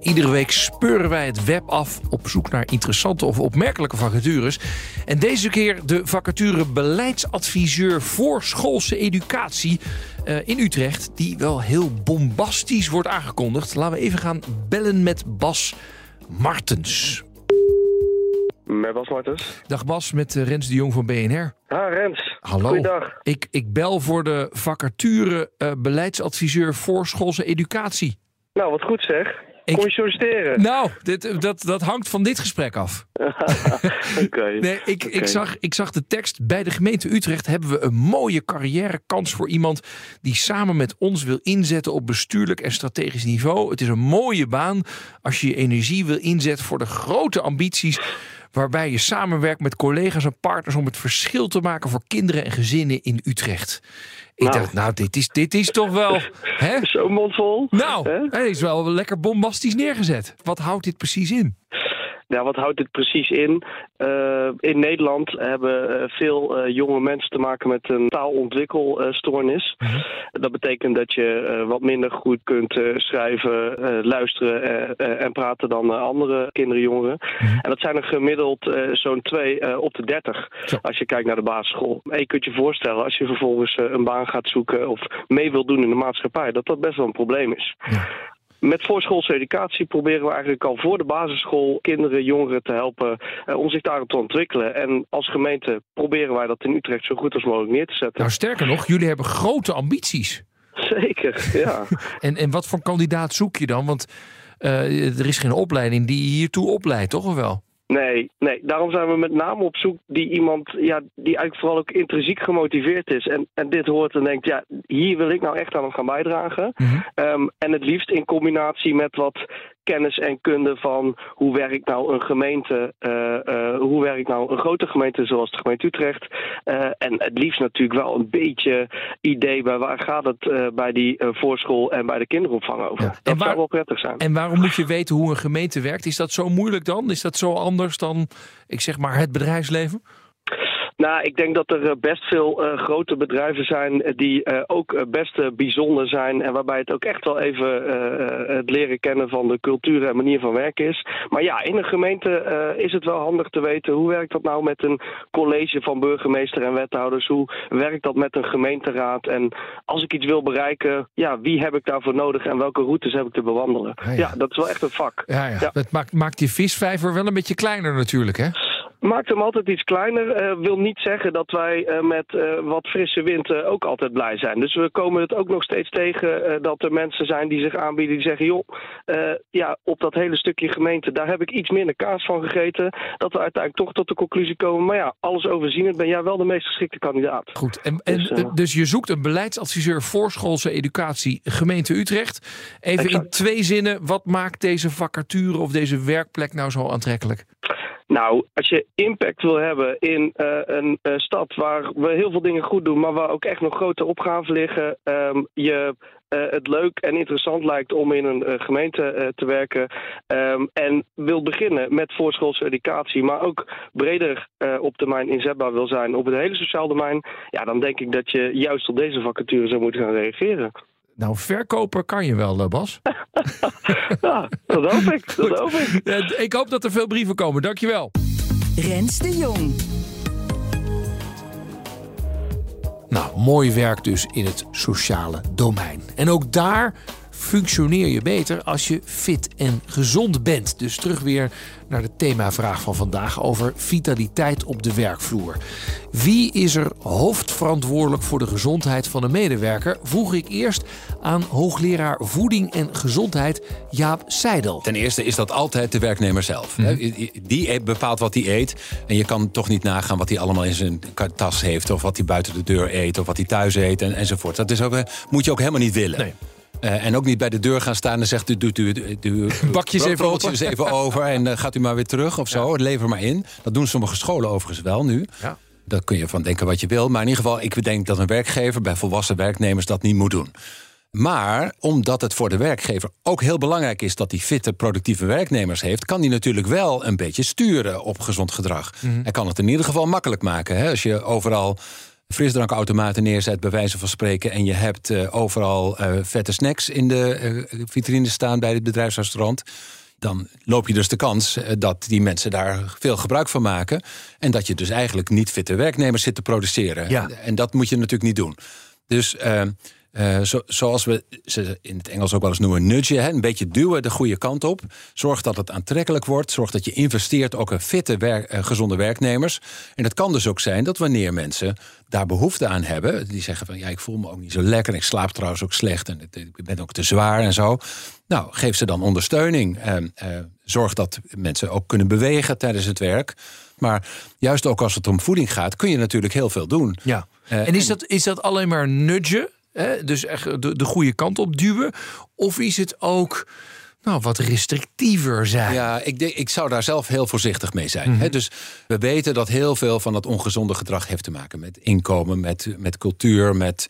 Iedere week speuren wij het web af op zoek naar interessante of opmerkelijke vacatures. En deze keer de vacature beleidsadviseur voor schoolse educatie uh, in Utrecht. Die wel heel bombastisch wordt aangekondigd. Laten we even gaan bellen met Bas Martens. Met Bas Martens. Dag Bas, met uh, Rens de Jong van BNR. Ha, Rens. Hallo. Goeiedag. Ik, ik bel voor de vacature uh, beleidsadviseur voor schoolse educatie. Nou, wat goed zeg. Ik... Kom je solliciteren? Nou, dit, dat, dat hangt van dit gesprek af. Okay. Nee, ik, okay. ik, zag, ik zag de tekst. Bij de gemeente Utrecht hebben we een mooie carrièrekans voor iemand die samen met ons wil inzetten op bestuurlijk en strategisch niveau. Het is een mooie baan als je je energie wil inzetten voor de grote ambities. Waarbij je samenwerkt met collega's en partners om het verschil te maken voor kinderen en gezinnen in Utrecht. Ik nou. dacht, nou, dit is, dit is toch wel. Zo'n mondvol. Nou, hij is wel lekker bombastisch neergezet. Wat houdt dit precies in? Ja, wat houdt dit precies in? Uh, in Nederland hebben uh, veel uh, jonge mensen te maken met een taalontwikkelstoornis. Mhm. Uh. Dat betekent dat je wat minder goed kunt schrijven, luisteren en praten dan andere kinderen, jongeren. Mhm. En dat zijn er gemiddeld zo'n twee op de dertig als je kijkt naar de basisschool. En je kunt je voorstellen als je vervolgens een baan gaat zoeken of mee wil doen in de maatschappij, dat dat best wel een probleem is. Ja. Met voorschoolse educatie proberen we eigenlijk al voor de basisschool kinderen, jongeren te helpen uh, om zich daarop te ontwikkelen. En als gemeente proberen wij dat in Utrecht zo goed als mogelijk neer te zetten. Nou, sterker nog, jullie hebben grote ambities. Zeker, ja. en, en wat voor kandidaat zoek je dan? Want uh, er is geen opleiding die je hiertoe opleidt, toch of wel? Nee, nee, daarom zijn we met name op zoek die iemand, ja, die eigenlijk vooral ook intrinsiek gemotiveerd is. En, en dit hoort en denkt, ja, hier wil ik nou echt aan gaan bijdragen. Mm -hmm. um, en het liefst in combinatie met wat kennis en kunde van hoe werkt nou een gemeente, uh, uh, hoe werkt nou een grote gemeente zoals de gemeente Utrecht. Uh, en het liefst natuurlijk wel een beetje idee bij waar gaat het bij die voorschool en bij de kinderopvang over. Ja. Dat waar, zou wel prettig zijn. En waarom moet je weten hoe een gemeente werkt? Is dat zo moeilijk dan? Is dat zo anders dan, ik zeg maar, het bedrijfsleven? Nou, ik denk dat er best veel uh, grote bedrijven zijn die uh, ook best bijzonder zijn. En waarbij het ook echt wel even het leren kennen van de cultuur en manier van werken is. Maar ja, in een gemeente is het wel handig te weten hoe werkt dat nou met een college van burgemeester en wethouders? Hoe werkt dat met een gemeenteraad? En als ik iets wil bereiken, ja, wie heb ik daarvoor nodig en welke routes heb ik te bewandelen? Ja, ja. ja dat is wel echt een vak. Ja, ja. dat maakt, maakt die visvijver wel een beetje kleiner natuurlijk, hè? Maakt hem altijd iets kleiner. Eh, wil niet zeggen dat wij eh, met eh, wat frisse wind ook altijd blij zijn. Dus we komen het ook nog steeds tegen dat er mensen zijn die zich aanbieden. Die zeggen, joh, ja, op dat hele stukje gemeente, daar heb ik iets minder kaas van gegeten. Dat we uiteindelijk toch tot de conclusie komen. Maar ja, alles overzienend ben jij wel de meest geschikte kandidaat. Goed, en, en, Dus, dus je zoekt een beleidsadviseur voorschoolse educatie gemeente Utrecht. Even in twee zinnen, wat maakt deze vacature of deze werkplek nou zo aantrekkelijk? Nou, als je impact wil hebben in eh, een eh, stad waar we heel veel dingen goed doen, maar waar ook echt nog grote opgaven liggen, ehm, je eh, het leuk en interessant lijkt om in een gemeente te werken ehm, en wil beginnen met voorschoolse educatie, maar ook breder op termijn inzetbaar wil zijn op het hele sociaal domein, ja, dan denk ik dat je juist op deze vacature zou moeten gaan reageren. Nou, verkoper kan je wel, eh, Bas. ja, dat hoop ik. Dat hoop ik. Ik hoop dat er veel brieven komen. Dankjewel. Rens de Jong. Nou, mooi werk dus in het sociale domein. En ook daar functioneer je beter als je fit en gezond bent. Dus terug weer naar de themavraag van vandaag over vitaliteit op de werkvloer. Wie is er hoofdverantwoordelijk voor de gezondheid van de medewerker? Vroeg ik eerst aan hoogleraar voeding en gezondheid Jaap Seidel. Ten eerste is dat altijd de werknemer zelf. hè. Die bepaalt wat hij eet. En je kan toch niet nagaan wat hij allemaal in zijn tas heeft. Of wat hij buiten de deur eet. Of wat hij thuis eet en, enzovoort. Dat is ook, eh, moet je ook helemaal niet willen. Eh, en ook niet bij de deur gaan staan en zegt... doet u, doet u Bakjes even open. even over en eh, gaat u maar weer terug of zo. Lever maar in. Dat doen sommige scholen overigens wel nu. Ja. Daar kun je van denken wat je wil. Maar in ieder geval, ik denk dat een werkgever... bij volwassen werknemers dat niet moet doen. Maar omdat het voor de werkgever ook heel belangrijk is... dat hij fitte, productieve werknemers heeft... kan hij natuurlijk wel een beetje sturen op gezond gedrag. Hij kan het in ieder geval makkelijk maken. Hè? Als je overal frisdrankautomaten neerzet, bij wijze van spreken... en je hebt eh, overal eh, vette snacks in de eh, vitrine staan... bij het bedrijfsrestaurant... dan loop je dus de kans dat die mensen daar veel gebruik van maken... en dat je dus eigenlijk niet fitte werknemers zit te produceren. Ja. En dat moet je natuurlijk niet doen. Dus... eh, zo, zoals we ze in het Engels ook wel eens noemen, nudgen. Hè, een beetje duwen de goede kant op. Zorg dat het aantrekkelijk wordt. Zorg dat je investeert ook in fitte, werk, eh, gezonde werknemers. En het kan dus ook zijn dat wanneer mensen daar behoefte aan hebben. Die zeggen van ja, ik voel me ook niet zo lekker. Ik slaap trouwens ook slecht. En ik ben ook te zwaar en zo. Nou, geef ze dan ondersteuning. Eh, zorg dat mensen ook kunnen bewegen tijdens het werk. Maar juist ook als het om voeding gaat, kun je natuurlijk heel veel doen. Ja. En is dat, is dat alleen maar nudgen? Hè? Dus echt de, de goede kant op duwen? Of is het ook nou, wat restrictiever zijn? Ja, ik, denk, ik zou daar zelf heel voorzichtig mee zijn. Hè. Dus we weten dat heel veel van dat ongezonde gedrag heeft te maken met inkomen, met, met cultuur, met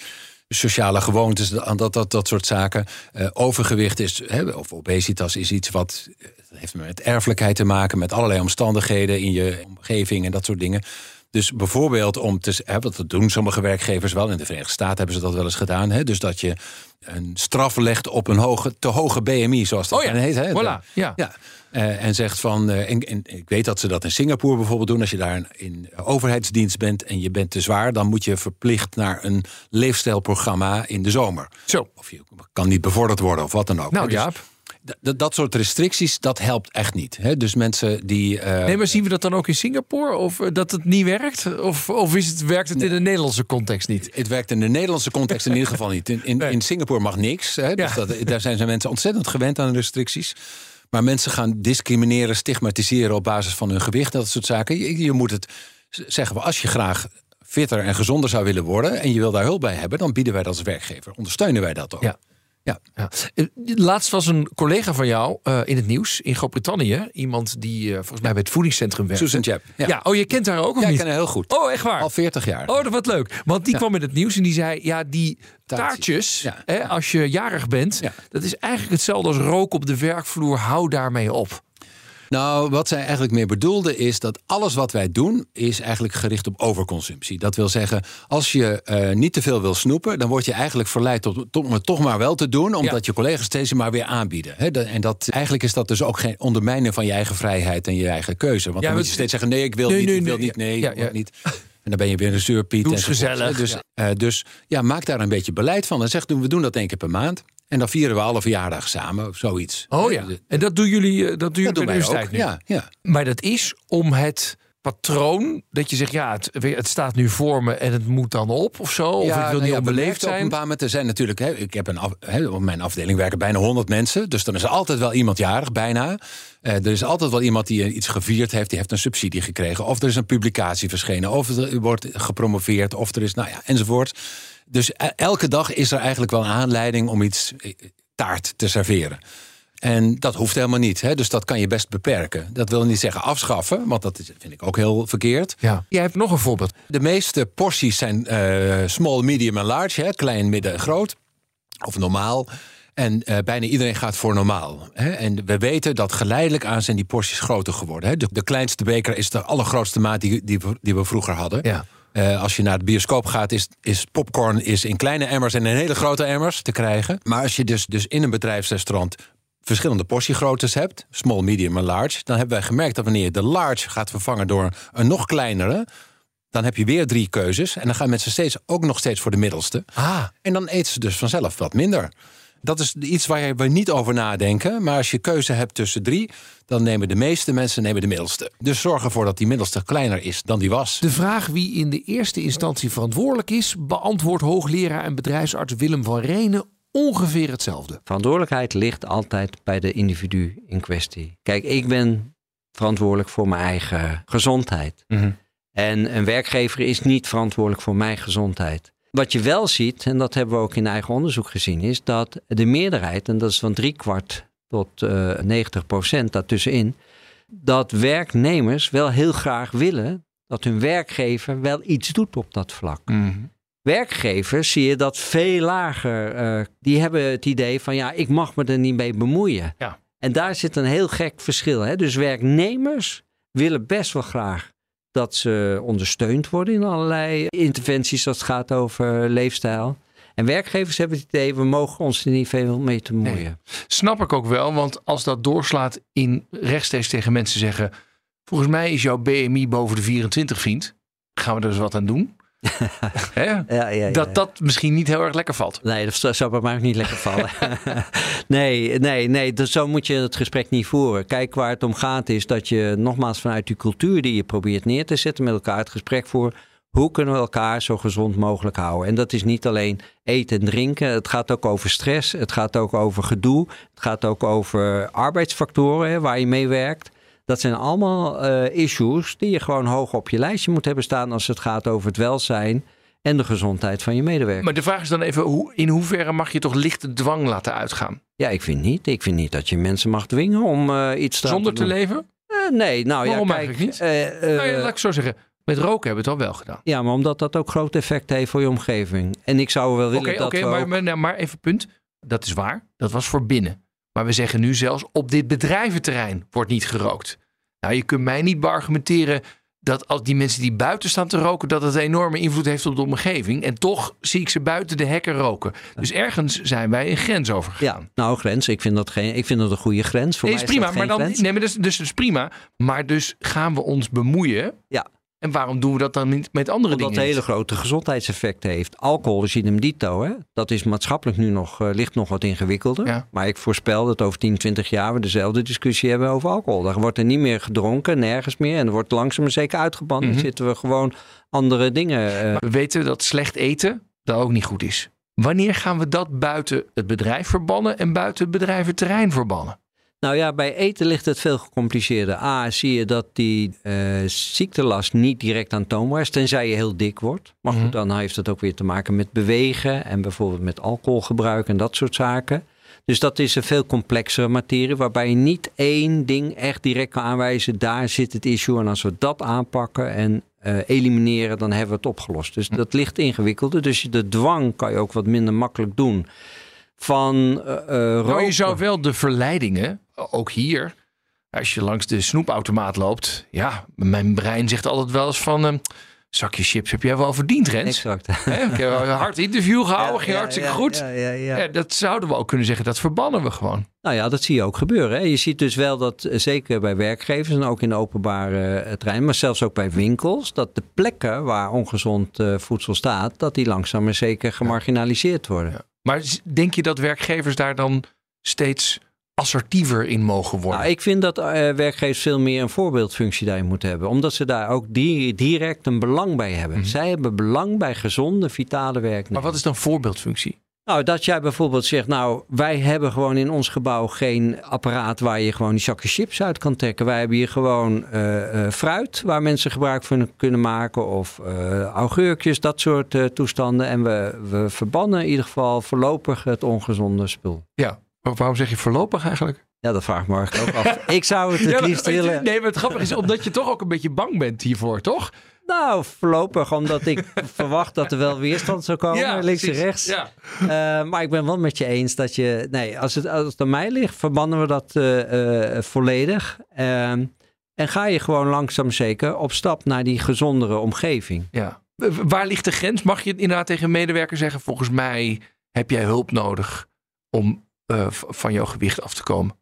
sociale gewoontes, dat, dat, dat, dat soort zaken. Eh, overgewicht is, hè, of obesitas is iets wat eh, heeft met erfelijkheid te maken, met allerlei omstandigheden in je omgeving en dat soort dingen. Dus bijvoorbeeld om te, hè, wat dat doen sommige werkgevers wel. In de Verenigde Staten hebben ze dat wel eens gedaan. Hè, dus dat je een straf legt op een hoge, te hoge BMI, zoals dat Oh ja, heet. Hè. voilà, ja. ja. Eh, en zegt van, eh, en, en ik weet dat ze dat in Singapore bijvoorbeeld doen. Als je daar in overheidsdienst bent en je bent te zwaar, dan moet je verplicht naar een leefstijlprogramma in de zomer. Zo. Of je kan niet bevorderd worden of wat dan ook. Nou, Dus Jaap. Dat soort restricties, dat helpt echt niet. Hè? Dus mensen die. eh, Nee, maar zien we dat dan ook in Singapore? Of eh, dat het niet werkt? Of, of is het, werkt het in de Nederlandse context niet? Het werkt in de Nederlandse context in ieder geval niet. In, in, in Singapore mag niks. Hè? Dus dat, daar zijn ze mensen ontzettend gewend aan restricties. Maar mensen gaan discrimineren, stigmatiseren op basis van hun gewicht, dat soort zaken. Je, je moet het zeggen, als je graag fitter en gezonder zou willen worden en je wil daar hulp bij hebben, dan bieden wij dat als werkgever. Ondersteunen wij dat ook. Ja. Ja. Ja. Eh, Laatst was een collega van jou eh, in het nieuws in Groot-Brittannië. Iemand die eh, volgens mij bij het voedingscentrum werkt. Susan Jebb. Ja. oh, je kent haar ook of Ja, ik niet? ken haar heel goed. Oh, echt waar? Al 40 jaar. Oh, dat wat leuk. Want die Ja. kwam in het nieuws en die zei: ja, die Taartjes. hè, als je jarig bent, Ja. dat is eigenlijk hetzelfde als rook op de werkvloer. Hou daarmee op. Nou, wat zij eigenlijk meer bedoelde is dat alles wat wij doen is eigenlijk gericht op overconsumptie. Dat wil zeggen, als je eh, niet te veel wil snoepen, dan word je eigenlijk verleid tot, tot, om het toch maar wel te doen, omdat je collega's steeds maar weer aanbieden. En dat, eigenlijk is dat dus ook geen ondermijnen van je eigen vrijheid en je eigen keuze. Want Ja, dan moet je steeds zeggen: nee, ik wil Nee, niet, nee, ik wil nee, niet, nee, ja, ik wil niet. En dan ben je weer een zuurpiet. Doe enzovoort, gezellig. Dus, Ja. eh, dus ja, maak daar een beetje beleid van. En zeg, we doen dat één keer per maand. En dan vieren we alle verjaardagen samen of zoiets. Oh ja. En dat doen jullie, eh, dat doen jullie Dat doen wij ook. nu. Ja, ja. Maar dat is om het patroon dat je zegt, ja, het, het staat nu voor me en het moet dan op of zo? Of ik wil nou niet ja, onbeleefd op zijn? een er zijn natuurlijk, hè, ik heb een af, hè, op mijn afdeling werken bijna 100 mensen. Dus dan is er altijd wel iemand jarig, bijna. Eh, er is altijd wel iemand die eh, iets gevierd heeft, die heeft een subsidie gekregen. Of er is een publicatie verschenen, of er wordt gepromoveerd, of er is, nou ja, enzovoort. Dus e- elke dag is er eigenlijk wel een aanleiding om iets eh, taart te serveren. En dat hoeft helemaal niet. Hè? Dus dat kan je best beperken. Dat wil niet zeggen afschaffen, want dat vind ik ook heel verkeerd. Ja. Jij hebt nog een voorbeeld. De meeste porties zijn eh, small, medium en large. Hè? Klein, midden en groot. Of normaal. En eh, bijna iedereen gaat voor normaal. Hè? En we weten dat geleidelijk aan zijn die porties groter geworden. Hè? De, de kleinste beker is de allergrootste maat die, die, die we vroeger hadden. Ja. Eh, als je naar de bioscoop gaat, is, is popcorn is in kleine emmers en in hele grote emmers te krijgen. Maar als je dus, dus in een bedrijfsrestaurant verschillende portiegroottes hebt, small, medium en large, dan hebben wij gemerkt dat wanneer je de large gaat vervangen door een nog kleinere, dan heb je weer drie keuzes. En dan gaan mensen steeds, ook nog steeds voor de middelste. Ah. En dan eten ze dus vanzelf wat minder. Dat is iets waar we niet over nadenken. Maar als je keuze hebt tussen drie, dan nemen de meeste mensen nemen de middelste. Dus zorg ervoor dat die middelste kleiner is dan die was. De vraag wie in de eerste instantie verantwoordelijk is, beantwoordt hoogleraar en bedrijfsarts Willem van Renen ongeveer hetzelfde. Verantwoordelijkheid ligt altijd bij de individu in kwestie. Kijk, ik ben verantwoordelijk voor mijn eigen gezondheid. En een werkgever is niet verantwoordelijk voor mijn gezondheid. Wat je wel ziet, en dat hebben we ook in eigen onderzoek gezien, is dat de meerderheid, en dat is van drie kwart tot eh 90 procent daartussenin, dat werknemers wel heel graag willen dat hun werkgever wel iets doet op dat vlak. Werkgevers zie je dat veel lager. eh, die hebben het idee van ja, ik mag me er niet mee bemoeien. Ja. En daar zit een heel gek verschil. Hè? Dus werknemers willen best wel graag dat ze ondersteund worden in allerlei interventies als het gaat over leefstijl. En werkgevers hebben het idee, we mogen ons er niet veel mee te bemoeien. Snap ik ook wel, want als dat doorslaat in rechtstreeks tegen mensen zeggen: Volgens mij is jouw BMI boven de 24, vriend. Gaan we er eens wat aan doen? Ja, ja, ja, dat dat misschien niet heel erg lekker valt. Nee, dat zou bij mij ook niet lekker vallen. nee, nee, nee. Dus zo moet je het gesprek niet voeren. Kijk, waar het om gaat is dat je nogmaals vanuit die cultuur die je probeert neer te zetten met elkaar het gesprek voert. Hoe kunnen we elkaar zo gezond mogelijk houden? En dat is niet alleen eten en drinken. Het gaat ook over stress. Het gaat ook over gedoe. Het gaat ook over arbeidsfactoren hè, waar je mee werkt. Dat zijn allemaal eh, issues die je gewoon hoog op je lijstje moet hebben staan als het gaat over het welzijn en de gezondheid van je medewerker. Maar de vraag is dan even: hoe, in hoeverre mag je toch lichte dwang laten uitgaan? Ja, ik vind niet. Ik vind niet dat je mensen mag dwingen om eh, iets te Zonder te leven? Eh, nee, nou Waarom ja, kijk. eigenlijk niet? nou ja, laat ik zo zeggen. Met roken hebben we het al wel gedaan. ja, maar omdat dat ook groot effect heeft voor je omgeving. En ik zou wel Oké, willen dat oké, maar, ook- maar, nou, maar even punt. Dat is waar. Dat was voor binnen. Maar we zeggen nu zelfs op dit bedrijventerrein wordt niet gerookt. Nou, je kunt mij niet beargumenteren dat als die mensen die buiten staan te roken, dat het een enorme invloed heeft op de omgeving. En toch zie ik ze buiten de hekken roken. Dus ergens zijn wij een grens overgegaan. Ja, nou, grens. Ik vind dat, geen, ik vind dat een goede grens. Voor nee, mij is prima. Maar dan, grens. nee, maar dus, dus is prima. Maar dus gaan we ons bemoeien. Ja. En waarom doen we dat dan niet met andere Omdat het dingen? hele grote gezondheidseffecten heeft. Alcohol is idem dito. Hè? Dat is maatschappelijk nu nog, eh, ligt nog wat ingewikkelder. Ja. Maar ik voorspel dat over 10, 20 jaar we dezelfde discussie hebben over alcohol. Dan wordt er niet meer gedronken, nergens meer. En er wordt langzaam maar zeker uitgeband. Mhm. Dan zitten we gewoon andere dingen. Maar we weten dat slecht eten dat ook niet goed is. Wanneer gaan we dat buiten het bedrijf verbannen en buiten het bedrijventerrein verbannen? Nou ja, bij eten ligt het veel gecompliceerder. A, zie je dat die eh, ziektelast niet direct aantoonbaar is, tenzij je heel dik wordt. Maar goed, dan heeft het ook weer te maken met bewegen en bijvoorbeeld met alcoholgebruik en dat soort zaken. Dus dat is een veel complexere materie, waarbij je niet één ding echt direct kan aanwijzen. Daar zit het issue en als we dat aanpakken en eh, elimineren, dan hebben we het opgelost. Dus dat ligt ingewikkelder. Dus de dwang kan je ook wat minder makkelijk doen. Van eh eh, Nou, je zou wel de verleidingen, ook hier, als je langs de snoepautomaat loopt. Ja, mijn brein zegt altijd wel eens van... ehm, zakje chips heb jij wel verdiend, Rens. Exact. Ik heb een hard interview gehouden, ging ja, hartstikke ja, goed. ja, ja, ja. Ja, dat zouden we ook kunnen zeggen, dat verbannen we gewoon. Nou ja, dat zie je ook gebeuren. Hè. Je ziet dus wel dat, eh, zeker bij werkgevers en ook in de openbare terrein, maar zelfs ook bij winkels, dat de plekken waar ongezond voedsel staat, dat die langzaam maar zeker gemarginaliseerd worden. Maar denk je dat werkgevers daar dan steeds assertiever in mogen worden? Nou, ik vind dat uh, werkgevers veel meer een voorbeeldfunctie daarin moeten hebben. Omdat ze daar ook di direct een belang bij hebben. Mhm. Zij hebben belang bij gezonde, vitale werknemers. Maar wat is dan voorbeeldfunctie? Nou, dat jij bijvoorbeeld zegt, nou, wij hebben gewoon in ons gebouw geen apparaat waar je gewoon die zakken chips uit kan trekken. Wij hebben hier gewoon uh, uh, fruit waar mensen gebruik van kunnen maken of uh, augurkjes, dat soort toestanden. En we, we verbannen in ieder geval voorlopig het ongezonde spul. Ja, maar waarom zeg je voorlopig eigenlijk? Ja, dat vraag ik me eigenlijk ook af. ik zou het het ja, liefst willen. Nee, maar het grappige is omdat je toch ook een beetje bang bent hiervoor, toch? Nou, voorlopig, omdat ik verwacht dat er wel weerstand zou komen, Ja, links en rechts. Ja. Uh, maar ik ben wel met je eens dat je, nee, als het, als het aan mij ligt, verbannen we dat uh, uh, volledig. Ehm, en ga je gewoon langzaam zeker op stap naar die gezondere omgeving. Ja. Waar ligt de grens? Mag je inderdaad tegen een medewerker zeggen, volgens mij heb jij hulp nodig om van jouw gewicht af te komen?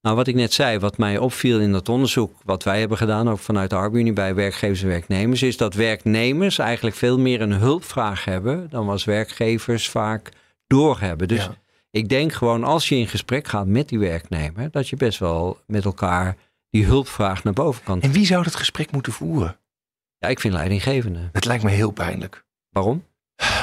Nou, wat ik net zei, wat mij opviel in dat onderzoek, wat wij hebben gedaan, ook vanuit de Arbeid bij werkgevers en werknemers, is dat werknemers eigenlijk veel meer een hulpvraag hebben dan was werkgevers vaak doorhebben. Dus Ja. ik denk gewoon als je in gesprek gaat met die werknemer, dat je best wel met elkaar die hulpvraag naar boven kan. En wie zou dat gesprek moeten voeren? Ja, ik vind leidinggevende. Het lijkt me heel pijnlijk. Waarom?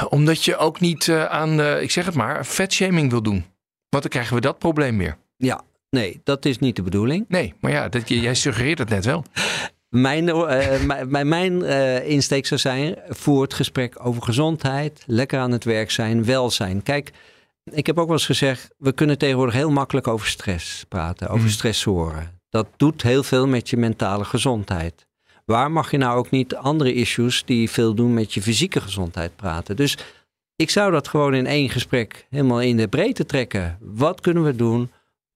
Omdat je ook niet uh, aan, ik zeg het maar, vetshaming wil doen. Want dan krijgen we dat probleem weer. Ja, nee, dat is niet de bedoeling. Nee, maar ja, dat, jij suggereert het net wel. Mijn, uh, mijn, mijn insteek zou zijn, voer het gesprek over gezondheid, lekker aan het werk zijn, welzijn. Kijk, ik heb ook wel eens gezegd, we kunnen tegenwoordig heel makkelijk over stress praten, over Mhm. stressoren. Dat doet heel veel met je mentale gezondheid. Waar mag je nou ook niet andere issues die veel doen met je fysieke gezondheid praten? Dus ik zou dat gewoon in één gesprek helemaal in de breedte trekken. Wat kunnen we doen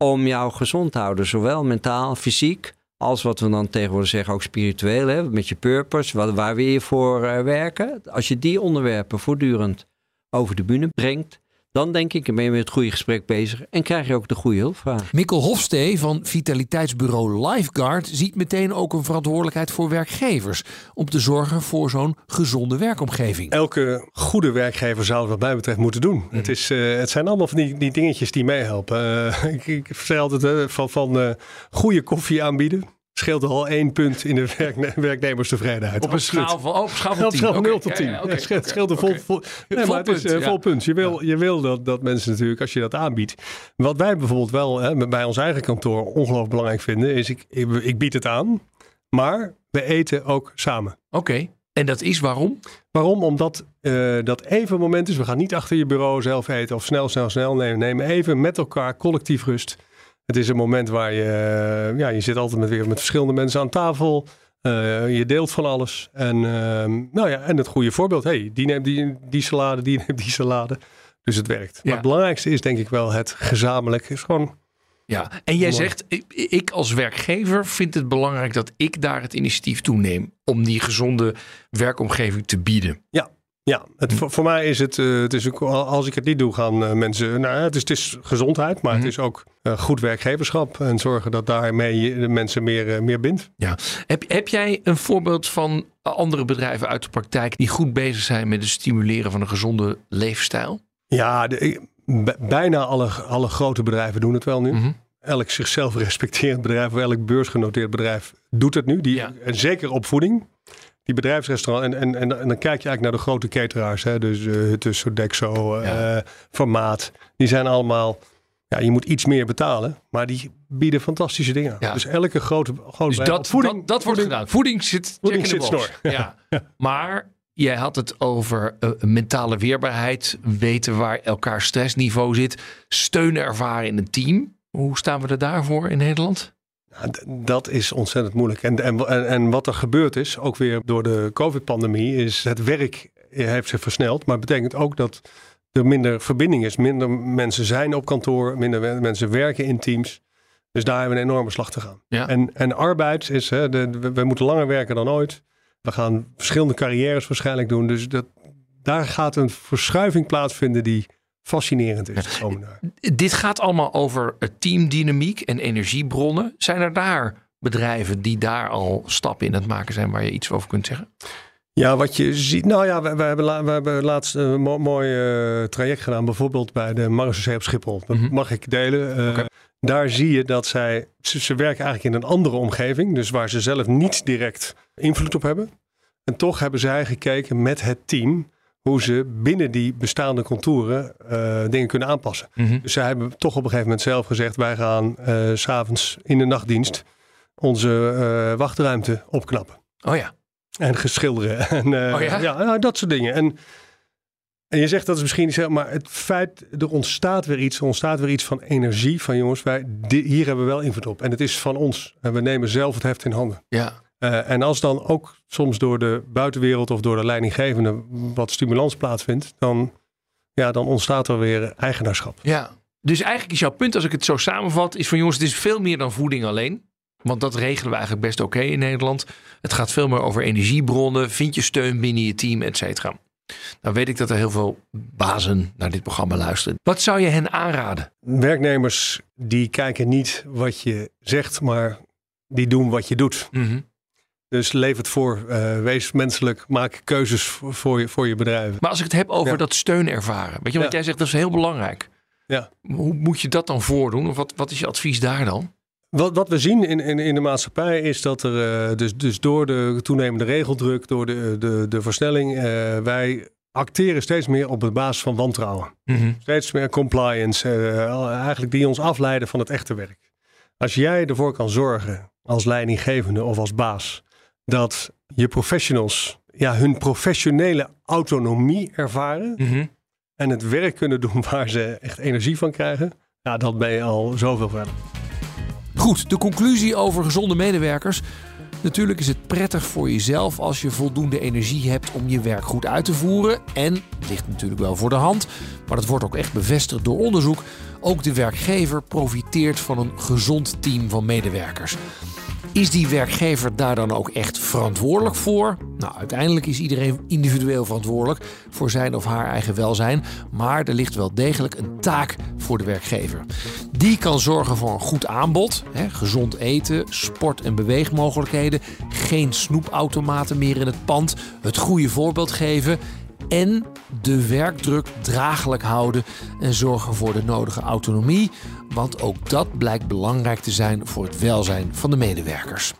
om jou gezond te houden? Zowel mentaal, fysiek, als wat we dan tegenwoordig zeggen ook spiritueel. Hè? Met je purpose, waar, wil je voor uh, werken? Als je die onderwerpen voortdurend over de bühne brengt... dan denk ik, ben je met het goede gesprek bezig... en krijg je ook de goede hulpvraag. Mikkel Hofstee van vitaliteitsbureau Lifeguard ziet meteen ook een verantwoordelijkheid voor werkgevers om te zorgen voor zo'n gezonde werkomgeving. Elke goede werkgever zou het wat mij betreft moeten doen. Het, is, uh, het zijn allemaal van die, die dingetjes die meehelpen. Uh, ik, ik vertel altijd uh, van, van uh, goede koffie aanbieden. Scheelt al één punt in de werk, werknemerstevredenheid. Op een schaal van, oh, op schaal van 10. Op schaal van 0 okay, tot 10. Ja, ja, okay, ja, scheelt, okay, scheelt een vol, vol, nee, vol maar het is punt, uh, ja. vol punt. Je wil, je wil dat, dat mensen natuurlijk, als je dat aanbiedt. Wat wij bijvoorbeeld wel hè, bij ons eigen kantoor ongelooflijk belangrijk vinden, is ik, ik, ik bied het aan, maar we eten ook samen. Oké. Okay. En dat is waarom? Waarom? Omdat uh, dat even een moment is. We gaan niet achter je bureau zelf eten of snel, snel, snel. Nee, neem even met elkaar collectief rust. Het is een moment waar je, uh, ja, je zit altijd met, weer met verschillende mensen aan tafel. Uh, je deelt van alles. En, uh, nou ja, en het goede voorbeeld. Hey, die neemt die, die salade, die neemt die salade. Dus het werkt. Ja. Maar het belangrijkste is denk ik wel het gezamenlijk. Is gewoon ja, en jij zegt, ik, ik als werkgever vind het belangrijk dat ik daar het initiatief toe neem om die gezonde werkomgeving te bieden. Ja, ja, het, voor, voor, mij is het, uh, het is ook, als ik het niet doe, gaan uh, mensen. Nou, het is, het is gezondheid, maar mm -hmm. het is ook uh, goed werkgeverschap. En zorgen dat daarmee je de mensen meer, meer bindt. Ja. Heb, heb jij een voorbeeld van andere bedrijven uit de praktijk die goed bezig zijn met het stimuleren van een gezonde leefstijl? Ja, de, bijna alle, alle grote bedrijven doen het wel nu. Mhm. Mm -hmm. Elk zichzelf respecterend bedrijf, of elk beursgenoteerd bedrijf doet het nu. Die, ja. En zeker opvoeding die bedrijfsrestaurant. En, en, en, en, dan kijk je eigenlijk naar de grote cateraars. Hè? Dus uh, Huttes, Sodexo, ja. uh, Formaat. Die zijn allemaal... Ja, je moet iets meer betalen. Maar die bieden fantastische dingen. Ja. Dus elke grote... grote dus dat, voeding, dat, dat wordt gedaan. Voeding zit, voeding zit snor. Ja. maar jij had het over uh, mentale weerbaarheid. Weten waar elkaar stressniveau zit. Steun ervaren in een team. Hoe staan we er daarvoor in Nederland? Dat is ontzettend moeilijk. En, en, en wat er gebeurd is, ook weer door de COVID-pandemie, is het werk heeft zich versneld. Maar betekent ook dat er minder verbinding is. Minder mensen zijn op kantoor, minder mensen werken in teams. Dus daar hebben we een enorme slag te gaan. Ja. En, en arbeid is, hè, de, we, we moeten langer werken dan ooit. We gaan verschillende carrières waarschijnlijk doen. Dus dat, daar gaat een verschuiving plaatsvinden die fascinerend is. Ja. Dit gaat allemaal over teamdynamiek en energiebronnen. Zijn er daar bedrijven die daar al stappen in het maken zijn waar je iets over kunt zeggen? Ja, wat je ziet. Nou ja, we, we hebben, we hebben laatst een mo mooi uh, traject gedaan. Bijvoorbeeld bij de Marseillais op Schiphol. Dat Mhm. mm -hmm. mag ik delen. Uh, okay. Daar zie je dat zij, ze, ze werken eigenlijk in een andere omgeving, dus waar ze zelf niet direct invloed op hebben. En toch hebben zij gekeken met het team hoe ze binnen die bestaande contouren eh, dingen kunnen aanpassen. Dus zij hebben toch op een gegeven moment zelf gezegd: wij gaan eh, s s'avonds in de nachtdienst onze eh, wachtruimte opknappen. Oh ja. En geschilderen. En, eh, Oh ja? nou, dat soort dingen. En, en je zegt dat is misschien niet zo, maar het feit, er ontstaat weer iets, er ontstaat weer iets van energie. Van jongens, wij, hier hebben we wel invloed op. En het is van ons. En we nemen zelf het heft in handen. Ja. Eh, en als dan ook soms door de buitenwereld of door de leidinggevende wat stimulans plaatsvindt, dan, ja, dan ontstaat er weer eigenaarschap. Ja. Dus eigenlijk is jouw punt, als ik het zo samenvat, is van jongens, het is veel meer dan voeding alleen. Want dat regelen we eigenlijk best oké in Nederland. Het gaat veel meer over energiebronnen. Vind je steun binnen je team, et cetera. Nou weet ik dat er heel veel bazen naar dit programma luisteren. Wat zou je hen aanraden? Werknemers die kijken niet wat je zegt, maar die doen wat je doet. Mhm. Dus leef het voor, eh, wees menselijk, maak keuzes voor, je, voor je bedrijf. Maar als ik het heb over Ja. dat steun ervaren. Weet je wat Ja. jij zegt, dat is heel belangrijk. Ja. Hoe moet je dat dan voordoen? Of wat, wat is je advies daar dan? Wat, wat we zien in, in, in de maatschappij is dat er eh, dus, dus door de toenemende regeldruk, door de, de, de versnelling, eh, wij acteren steeds meer op de basis van wantrouwen. Mhm. Steeds meer compliance, eigenlijk die ons afleiden van het echte werk. Als jij ervoor kan zorgen als leidinggevende of als baas dat je professionals ja, hun professionele autonomie ervaren Mhm. en het werk kunnen doen waar ze echt energie van krijgen, ja, dan ben je al zoveel verder. Goed, de conclusie over gezonde medewerkers. Natuurlijk is het prettig voor jezelf als je voldoende energie hebt om je werk goed uit te voeren. En het ligt natuurlijk wel voor de hand, maar dat wordt ook echt bevestigd door onderzoek. Ook de werkgever profiteert van een gezond team van medewerkers. Is die werkgever daar dan ook echt verantwoordelijk voor? Nou, uiteindelijk is iedereen individueel verantwoordelijk voor zijn of haar eigen welzijn. Maar er ligt wel degelijk een taak voor de werkgever. Die kan zorgen voor een goed aanbod, hè, gezond eten, sport- en beweegmogelijkheden, geen snoepautomaten meer in het pand, het goede voorbeeld geven en de werkdruk draaglijk houden en zorgen voor de nodige autonomie, want ook dat blijkt belangrijk te zijn voor het welzijn van de medewerkers.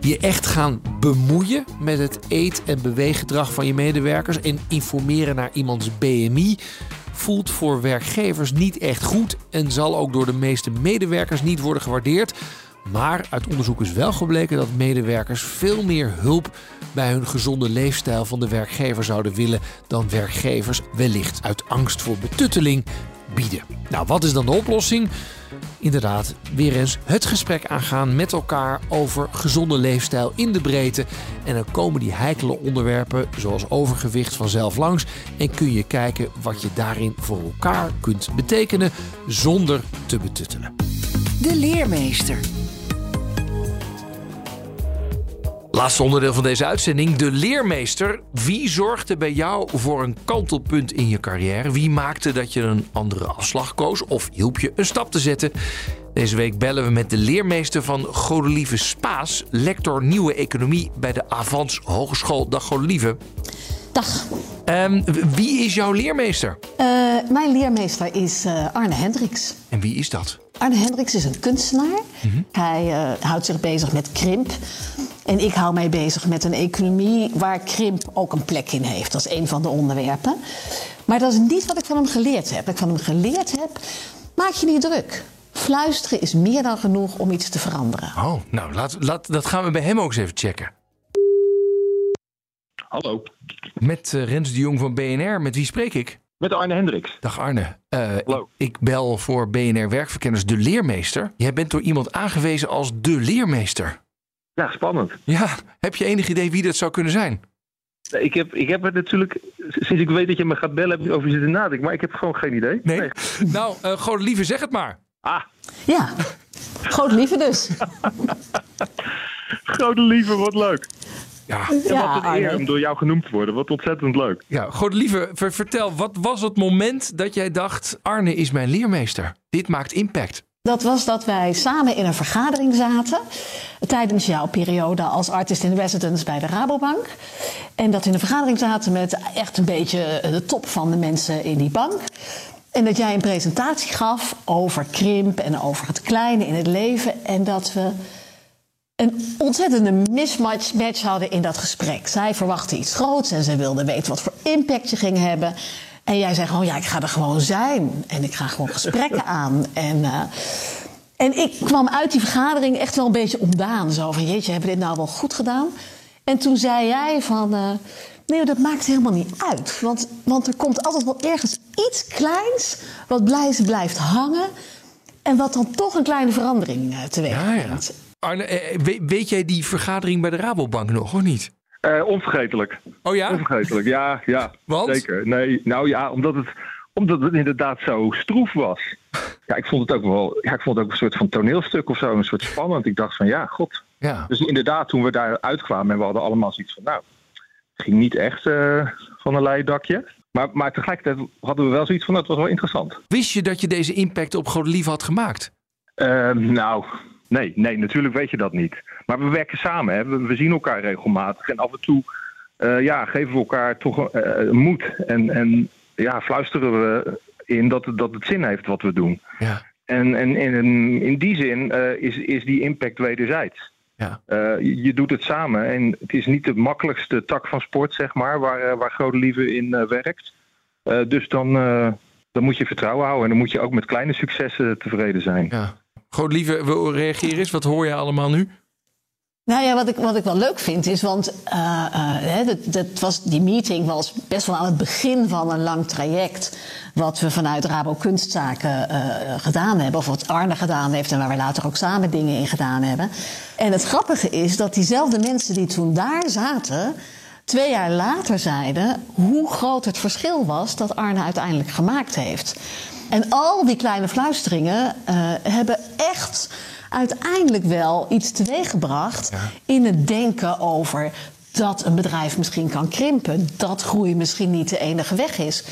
Je echt gaan bemoeien met het eet- en beweeggedrag van je medewerkers en informeren naar iemands BMI voelt voor werkgevers niet echt goed en zal ook door de meeste medewerkers niet worden gewaardeerd. Maar uit onderzoek is wel gebleken dat medewerkers veel meer hulp bij hun gezonde leefstijl van de werkgever zouden willen dan werkgevers wellicht uit angst voor betutteling bieden. Nou, wat is dan de oplossing? Inderdaad, weer eens het gesprek aangaan met elkaar over gezonde leefstijl in de breedte. En dan komen die heikele onderwerpen, zoals overgewicht, vanzelf langs. En kun je kijken wat je daarin voor elkaar kunt betekenen zonder te betuttelen. De leermeester. Laatste onderdeel van deze uitzending, de leermeester. Wie zorgde bij jou voor een kantelpunt in je carrière? Wie maakte dat je een andere afslag koos of hielp je een stap te zetten? Deze week bellen we met de leermeester van Godelieve Spaas, lector nieuwe economie bij de Avans Hogeschool. Dag Godelieve. Dag. Ehm, wie is jouw leermeester? Eh, mijn leermeester is eh, Arne Hendricks. En wie is dat? Arne Hendricks is een kunstenaar. Hij eh, houdt zich bezig met krimp. En ik hou mij bezig met een economie waar krimp ook een plek in heeft. Dat is een van de onderwerpen. Maar dat is niet wat ik van hem geleerd heb. Wat ik van hem geleerd heb, maak je niet druk. Fluisteren is meer dan genoeg om iets te veranderen. Oh, nou, laat, laat, dat gaan we bij hem ook eens even checken. Hallo. Met eh, Rens de Jong van BNR. Met wie spreek ik? Met Arne Hendricks. Dag Arne. Eh, ik, ik bel voor BNR Werkverkenners de leermeester. Jij bent door iemand aangewezen als de leermeester. Ja, spannend. Ja, heb je enig idee wie dat zou kunnen zijn? Ik heb, ik heb het natuurlijk, sinds ik weet dat je me gaat bellen, heb ik over zitten nadenken. Maar ik heb gewoon geen idee. Nee? Nou, uh, gewoon lieve, zeg het maar. Ah. Ja, grote lieve dus. Grote lieve, wat leuk. Ja, ja wat een eer om door jou genoemd te worden. Wat ontzettend leuk. Ja, goed, lieve, ver- vertel, wat was het moment dat jij dacht: Arne is mijn leermeester? Dit maakt impact. Dat was dat wij samen in een vergadering zaten. Tijdens jouw periode als artist in residence bij de Rabobank. En dat we in een vergadering zaten met echt een beetje de top van de mensen in die bank. En dat jij een presentatie gaf over krimp en over het kleine in het leven. En dat we een ontzettende mismatch match hadden in dat gesprek. Zij verwachtte iets groots en ze wilde weten wat voor impact je ging hebben. En jij zei gewoon, ja, ik ga er gewoon zijn. En ik ga gewoon gesprekken aan. En, uh, en ik kwam uit die vergadering echt wel een beetje ontdaan. Zo van, jeetje, hebben we dit nou wel goed gedaan? En toen zei jij van... Uh, Nee, dat maakt helemaal niet uit. Want, want er komt altijd wel ergens iets kleins wat blijft hangen. En wat dan toch een kleine verandering uh, teweeg brengt. Ja, ja. Arne, eh, weet, jij die vergadering bij de Rabobank nog, of niet? Uh, onvergetelijk. Oh ja? Onvergetelijk, ja, ja. Want? Zeker. Nee, nou ja, omdat het, omdat het inderdaad zo stroef was. Ja, ik vond het ook wel, ja, ik vond het ook een soort van toneelstuk of zo, een soort spannend. Ik dacht van, ja, god. Ja. Dus inderdaad, toen we daar uitkwamen en we hadden allemaal zoiets van, nou, ging niet echt uh, van een leien dakje. Maar, maar tegelijkertijd hadden we wel zoiets van, dat was wel interessant. Wist je dat je deze impact op Godelief had gemaakt? Uh, nou, nee, nee, natuurlijk weet je dat niet. Maar we werken samen, hè. We, we zien elkaar regelmatig. En af en toe uh, ja, geven we elkaar toch uh, moed. En, en ja, fluisteren we in dat, dat het zin heeft wat we doen. Ja. En, en, en in die zin is, is die impact wederzijds. Ja. Je, doet het samen en het is niet de makkelijkste tak van sport, zeg maar, waar, waar Godelieve in uh, werkt. dus dan, dan moet je vertrouwen houden en dan moet je ook met kleine successen tevreden zijn. Ja. Godelieve, wil reageren eens? Wat hoor je allemaal nu? Nou ja, wat ik, wat ik wel leuk vind is, want uh, dat, dat was, die meeting was best wel aan het begin van een lang traject. Wat we vanuit Rabo Kunstzaken uh, gedaan hebben, of wat Arne gedaan heeft en waar we later ook samen dingen in gedaan hebben. En het grappige is dat diezelfde mensen die toen daar zaten, twee jaar later zeiden hoe groot het verschil was dat Arne uiteindelijk gemaakt heeft. En al die kleine fluisteringen uh, hebben echt uiteindelijk wel iets teweeggebracht ja. in het denken over dat een bedrijf misschien kan krimpen, dat groei misschien niet de enige weg is.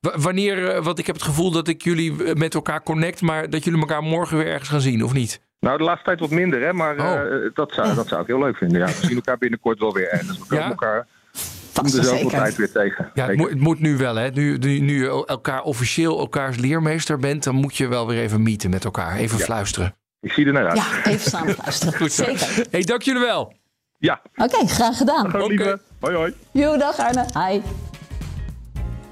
W wanneer, want ik heb het gevoel dat ik jullie met elkaar connect, maar dat jullie elkaar morgen weer ergens gaan zien, of niet? Nou, de laatste tijd wat minder, hè? maar oh. uh, dat, zou, dat zou ik heel leuk vinden. Ja, we zien elkaar binnenkort wel weer ergens. We komen ja? elkaar om de zoveel tijd weer tegen. Ja, het moet, het moet, nu wel, hè? Nu, nu, nu je elkaar officieel elkaars leermeester bent, dan moet je wel weer even meeten met elkaar. Even ja. fluisteren. Ik zie er naar uit. Ja, even samen luisteren. Goed zo. Zeker. Hey, dank jullie wel. Ja. Oké, okay, graag gedaan. Oké. Okay. Hoi, hoi. Jo, dag Arne. Hi.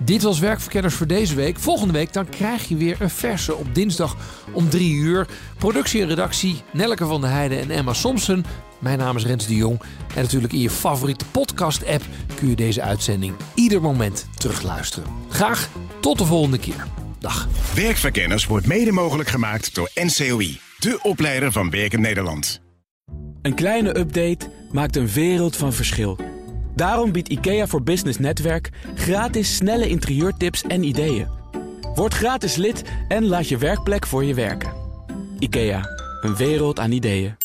Dit was Werkverkenners voor deze week. Volgende week dan krijg je weer een verse op dinsdag om 3 uur. Productie en redactie Nelleke van der Heijden en Emma Somsen. Mijn naam is Rens de Jong. En natuurlijk in je favoriete podcast-app kun je deze uitzending ieder moment terugluisteren. Graag tot de volgende keer. Dag. Werkverkenners wordt mede mogelijk gemaakt door NCOI, de opleider van Werken Nederland. Een kleine update maakt een wereld van verschil. Daarom biedt IKEA voor Business Netwerk gratis snelle interieurtips en ideeën. Word gratis lid en laat je werkplek voor je werken. IKEA, een wereld aan ideeën.